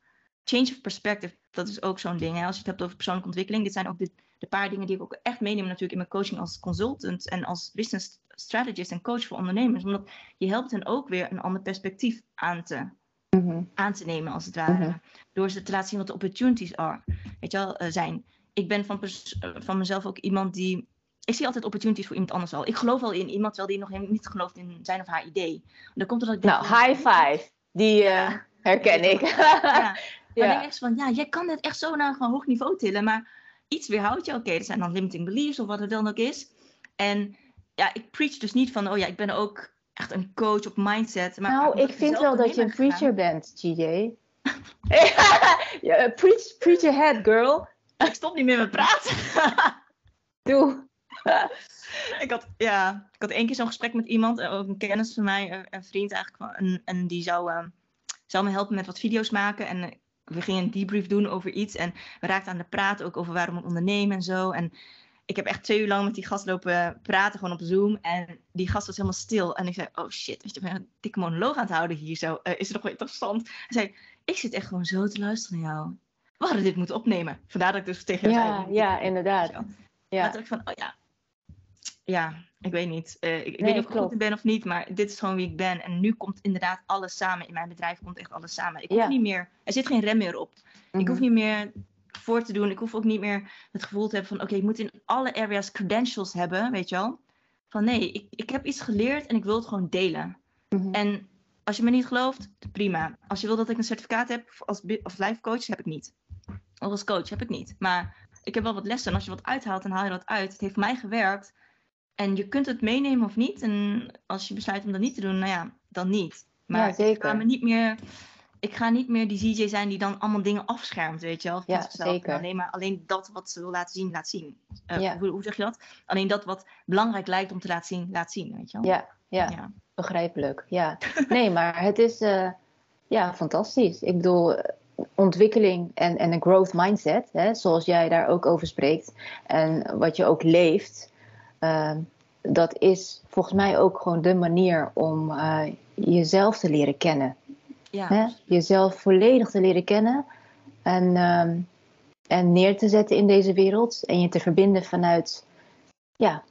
Change of perspective. Dat is ook zo'n ding. Hè? Als je het hebt over persoonlijke ontwikkeling. Dit zijn ook de, de paar dingen die ik ook echt meeneem natuurlijk in mijn coaching als consultant. En als business strategist en coach voor ondernemers. Omdat je helpt hen ook weer een ander perspectief aan te, mhm, aan te nemen, als het ware. Mhm. Door ze te laten zien wat de opportunities are, weet je wel, eh, zijn. Ik ben van, eh, van mezelf ook iemand die. Ik zie altijd opportunities voor iemand anders al. Ik geloof al in iemand, terwijl die nog helemaal niet gelooft in zijn of haar idee. Dan komt dat ik denk Nou, high five. Die eh, herken ik. Ja, Maar denk echt van, ja, jij kan dit echt zo naar een hoog niveau tillen, maar iets weerhoudt je. Oké, er zijn dan limiting beliefs of wat het dan ook is. En ja, ik preach dus niet van, oh ja, ik ben ook echt een coach op mindset. Maar nou, ik vind wel dat je een preacher bent, GJ. ja, preach, preach ahead, girl. Ik stop niet meer met praten. Doe. ik, had, ja, ik had één keer zo'n gesprek met iemand, eh, ook een kennis van mij, een vriend eigenlijk, en, en die zou, uh, zou me helpen met wat video's maken. En eh, we gingen een debrief doen over iets en we raakten aan de praten ook over waarom we ondernemen en zo. En ik heb echt twee uur lang met die gast lopen praten, gewoon op Zoom. En die gast was helemaal stil. En ik zei, oh shit, weet je, ik ben een dikke monoloog aan het houden hier zo. Uh, is het nog wel interessant? Hij zei, ik zit echt gewoon zo te luisteren naar jou. We hadden dit moeten opnemen. Vandaar dat ik dus tegen hem ja, zei. Ja, inderdaad. Ja. Maar ik van, oh ja, ja, ik weet niet. Uh, ik, ik weet niet of ik goed ben of niet, maar dit is gewoon wie ik ben. En nu komt inderdaad alles samen. In mijn bedrijf komt echt alles samen. Ik hoef niet meer, er zit geen rem meer op. Ik hoef mhm. niet meer voor te doen. Ik hoef ook niet meer het gevoel te hebben van, oké, ik moet in alle areas credentials hebben, weet je wel. Van nee, ik, ik heb iets geleerd en ik wil het gewoon delen. Mhm. En als je me niet gelooft, prima. Als je wil dat ik een certificaat heb als, als life coach, heb ik niet. Of als coach heb ik niet. Maar ik heb wel wat lessen. En als je wat uithaalt, dan haal je dat uit. Het heeft mij gewerkt. En je kunt het meenemen of niet. En als je besluit om dat niet te doen, nou ja, dan niet. Maar ja, zeker. ik ga me niet meer. Ik ga niet meer die CJ zijn die dan allemaal dingen afschermt, weet je wel. Ja, zeker. Alleen maar alleen dat wat ze wil laten zien, laat zien. Uh, ja. hoe, hoe, zeg je dat? Alleen dat wat belangrijk lijkt om te laten zien, laat zien, weet je wel. Ja, ja. ja. begrijpelijk. Ja. Nee, maar het is uh, ja, fantastisch. Ik bedoel, ontwikkeling en, en een growth mindset, hè, zoals jij daar ook over spreekt, en wat je ook leeft, uh, dat is volgens mij ook gewoon de manier om uh, jezelf te leren kennen. Ja. Hè? Jezelf volledig te leren kennen en, uh, en neer te zetten in deze wereld en je te verbinden vanuit ja,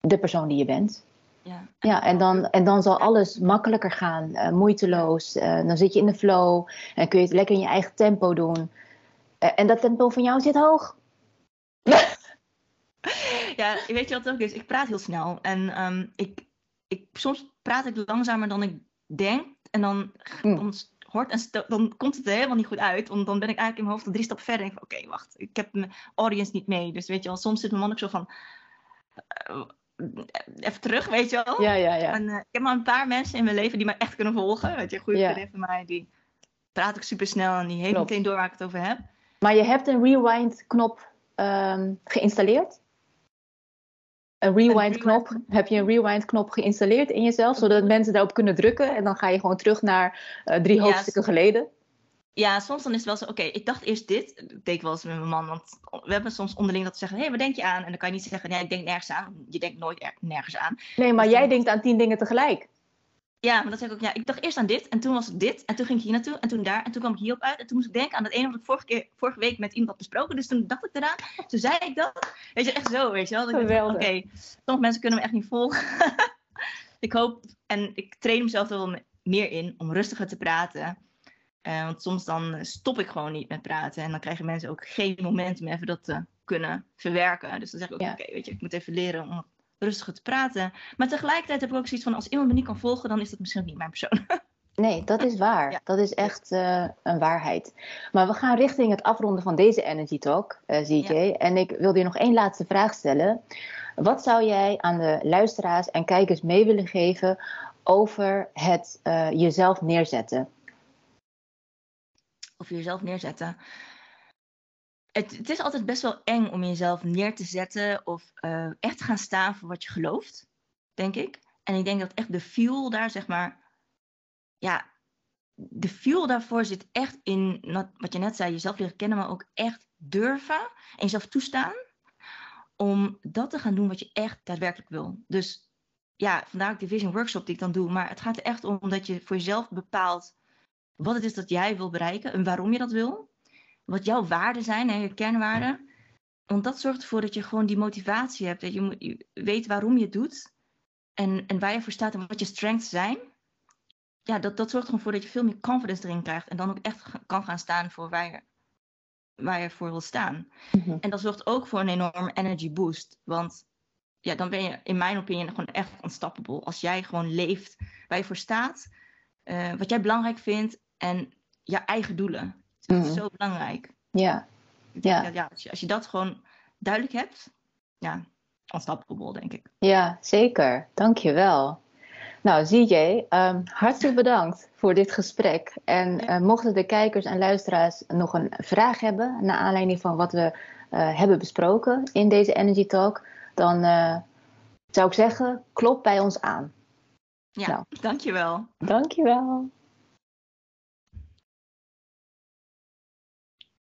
de persoon die je bent. Ja. ja, en dan, en dan zal alles makkelijker gaan, uh, moeiteloos. Uh, dan zit je in de flow en kun je het lekker in je eigen tempo doen. Uh, en dat tempo van jou zit hoog. ja, weet je wat het ook is? Ik praat heel snel. En um, ik, ik, soms praat ik langzamer dan ik denk. En dan, mm. dan, hoort en dan komt het er helemaal niet goed uit. Want dan ben ik eigenlijk in mijn hoofd al drie stappen verder. En denk oké, wacht. Ik heb mijn audience niet mee. Dus weet je wel, soms zit mijn man ook zo van even terug, weet je wel. Ja, ja, ja. En, uh, ik heb maar een paar mensen in mijn leven die me echt kunnen volgen. Weet je, goede ja. vriendin van mij, die praat ik super snel en die heeft meteen door waar ik het over heb. Maar je hebt een rewind-knop um, geïnstalleerd? Een rewind-knop? Heb je een rewind-knop geïnstalleerd in jezelf, zodat mensen daarop kunnen drukken en dan ga je gewoon terug naar uh, drie hoofdstukken geleden? Ja, soms dan is het wel zo, oké, ik dacht eerst dit. Dat deed ik wel eens met mijn man. Want we hebben soms onderling dat te zeggen, hé, hey, wat denk je aan? En dan kan je niet zeggen, nee, ik denk nergens aan. Je denkt nooit nergens aan. Nee, maar dus jij denkt aan tien dingen tegelijk. Ja, maar dan zeg ik ook, ja, ik dacht eerst aan dit. En toen was het dit. En toen ging ik hier naartoe. En toen daar. En toen kwam ik hierop uit. En toen moest ik denken aan dat ene wat ik vorige, keer, vorige week met iemand had besproken. Dus toen dacht ik eraan. Toen zei ik dat. Weet je, echt zo, weet je wel. Oké, okay, sommige mensen kunnen me echt niet volgen. ik hoop, en ik train mezelf er wel meer in om rustiger te praten. Uh, want soms dan stop ik gewoon niet met praten. En dan krijgen mensen ook geen moment meer even dat te kunnen verwerken. Dus dan zeg ik ook, oké, weet je, ik moet even leren om rustiger te praten. Maar tegelijkertijd heb ik ook zoiets van, als iemand me niet kan volgen, dan is dat misschien niet mijn persoon. Nee, dat is waar. Dat is echt uh, een waarheid. Maar we gaan richting het afronden van deze Energy Talk, uh, eh. En ik wil je nog één laatste vraag stellen. Wat zou jij aan de luisteraars en kijkers mee willen geven over het uh, jezelf neerzetten? of jezelf neerzetten. Het, het, is altijd best wel eng om jezelf neer te zetten of uh, echt te gaan staan voor wat je gelooft, denk ik. En ik denk dat echt de fuel daar, zeg maar, ja, de fuel daarvoor zit echt in wat je net zei, jezelf leren kennen, maar ook echt durven en jezelf toestaan om dat te gaan doen wat je echt daadwerkelijk wil. Dus ja, vandaar ook de Vision Workshop die ik dan doe. Maar het gaat er echt om dat je voor jezelf bepaalt wat het is dat jij wil bereiken en waarom je dat wil. Wat jouw waarden zijn en je kernwaarden. Want dat zorgt ervoor dat je gewoon die motivatie hebt. Dat je, je weet waarom je het doet. En, en waar je voor staat en wat je strengths zijn. Ja, dat, dat zorgt gewoon voor dat je veel meer confidence erin krijgt. En dan ook echt kan gaan staan voor waar je, waar je voor wil staan. Mhm. En dat zorgt ook voor een enorme energy boost. Want ja, dan ben je in mijn opinie gewoon echt unstoppable. Als jij gewoon leeft waar je voor staat. Uh, wat jij belangrijk vindt en je eigen doelen. Dat is Mhm. zo belangrijk. Ja, Ja. ja als, je, als je dat gewoon duidelijk hebt, ja, unstoppable, denk ik. ja, zeker. Dankjewel. Nou, ZJ, ehm hartstikke bedankt voor dit gesprek. En Ja. eh, mochten de kijkers en luisteraars nog een vraag hebben, naar aanleiding van wat we eh, hebben besproken in deze Energy Talk, dan eh, zou ik zeggen, klop bij ons aan. Ja, Nou. dankjewel. Dankjewel.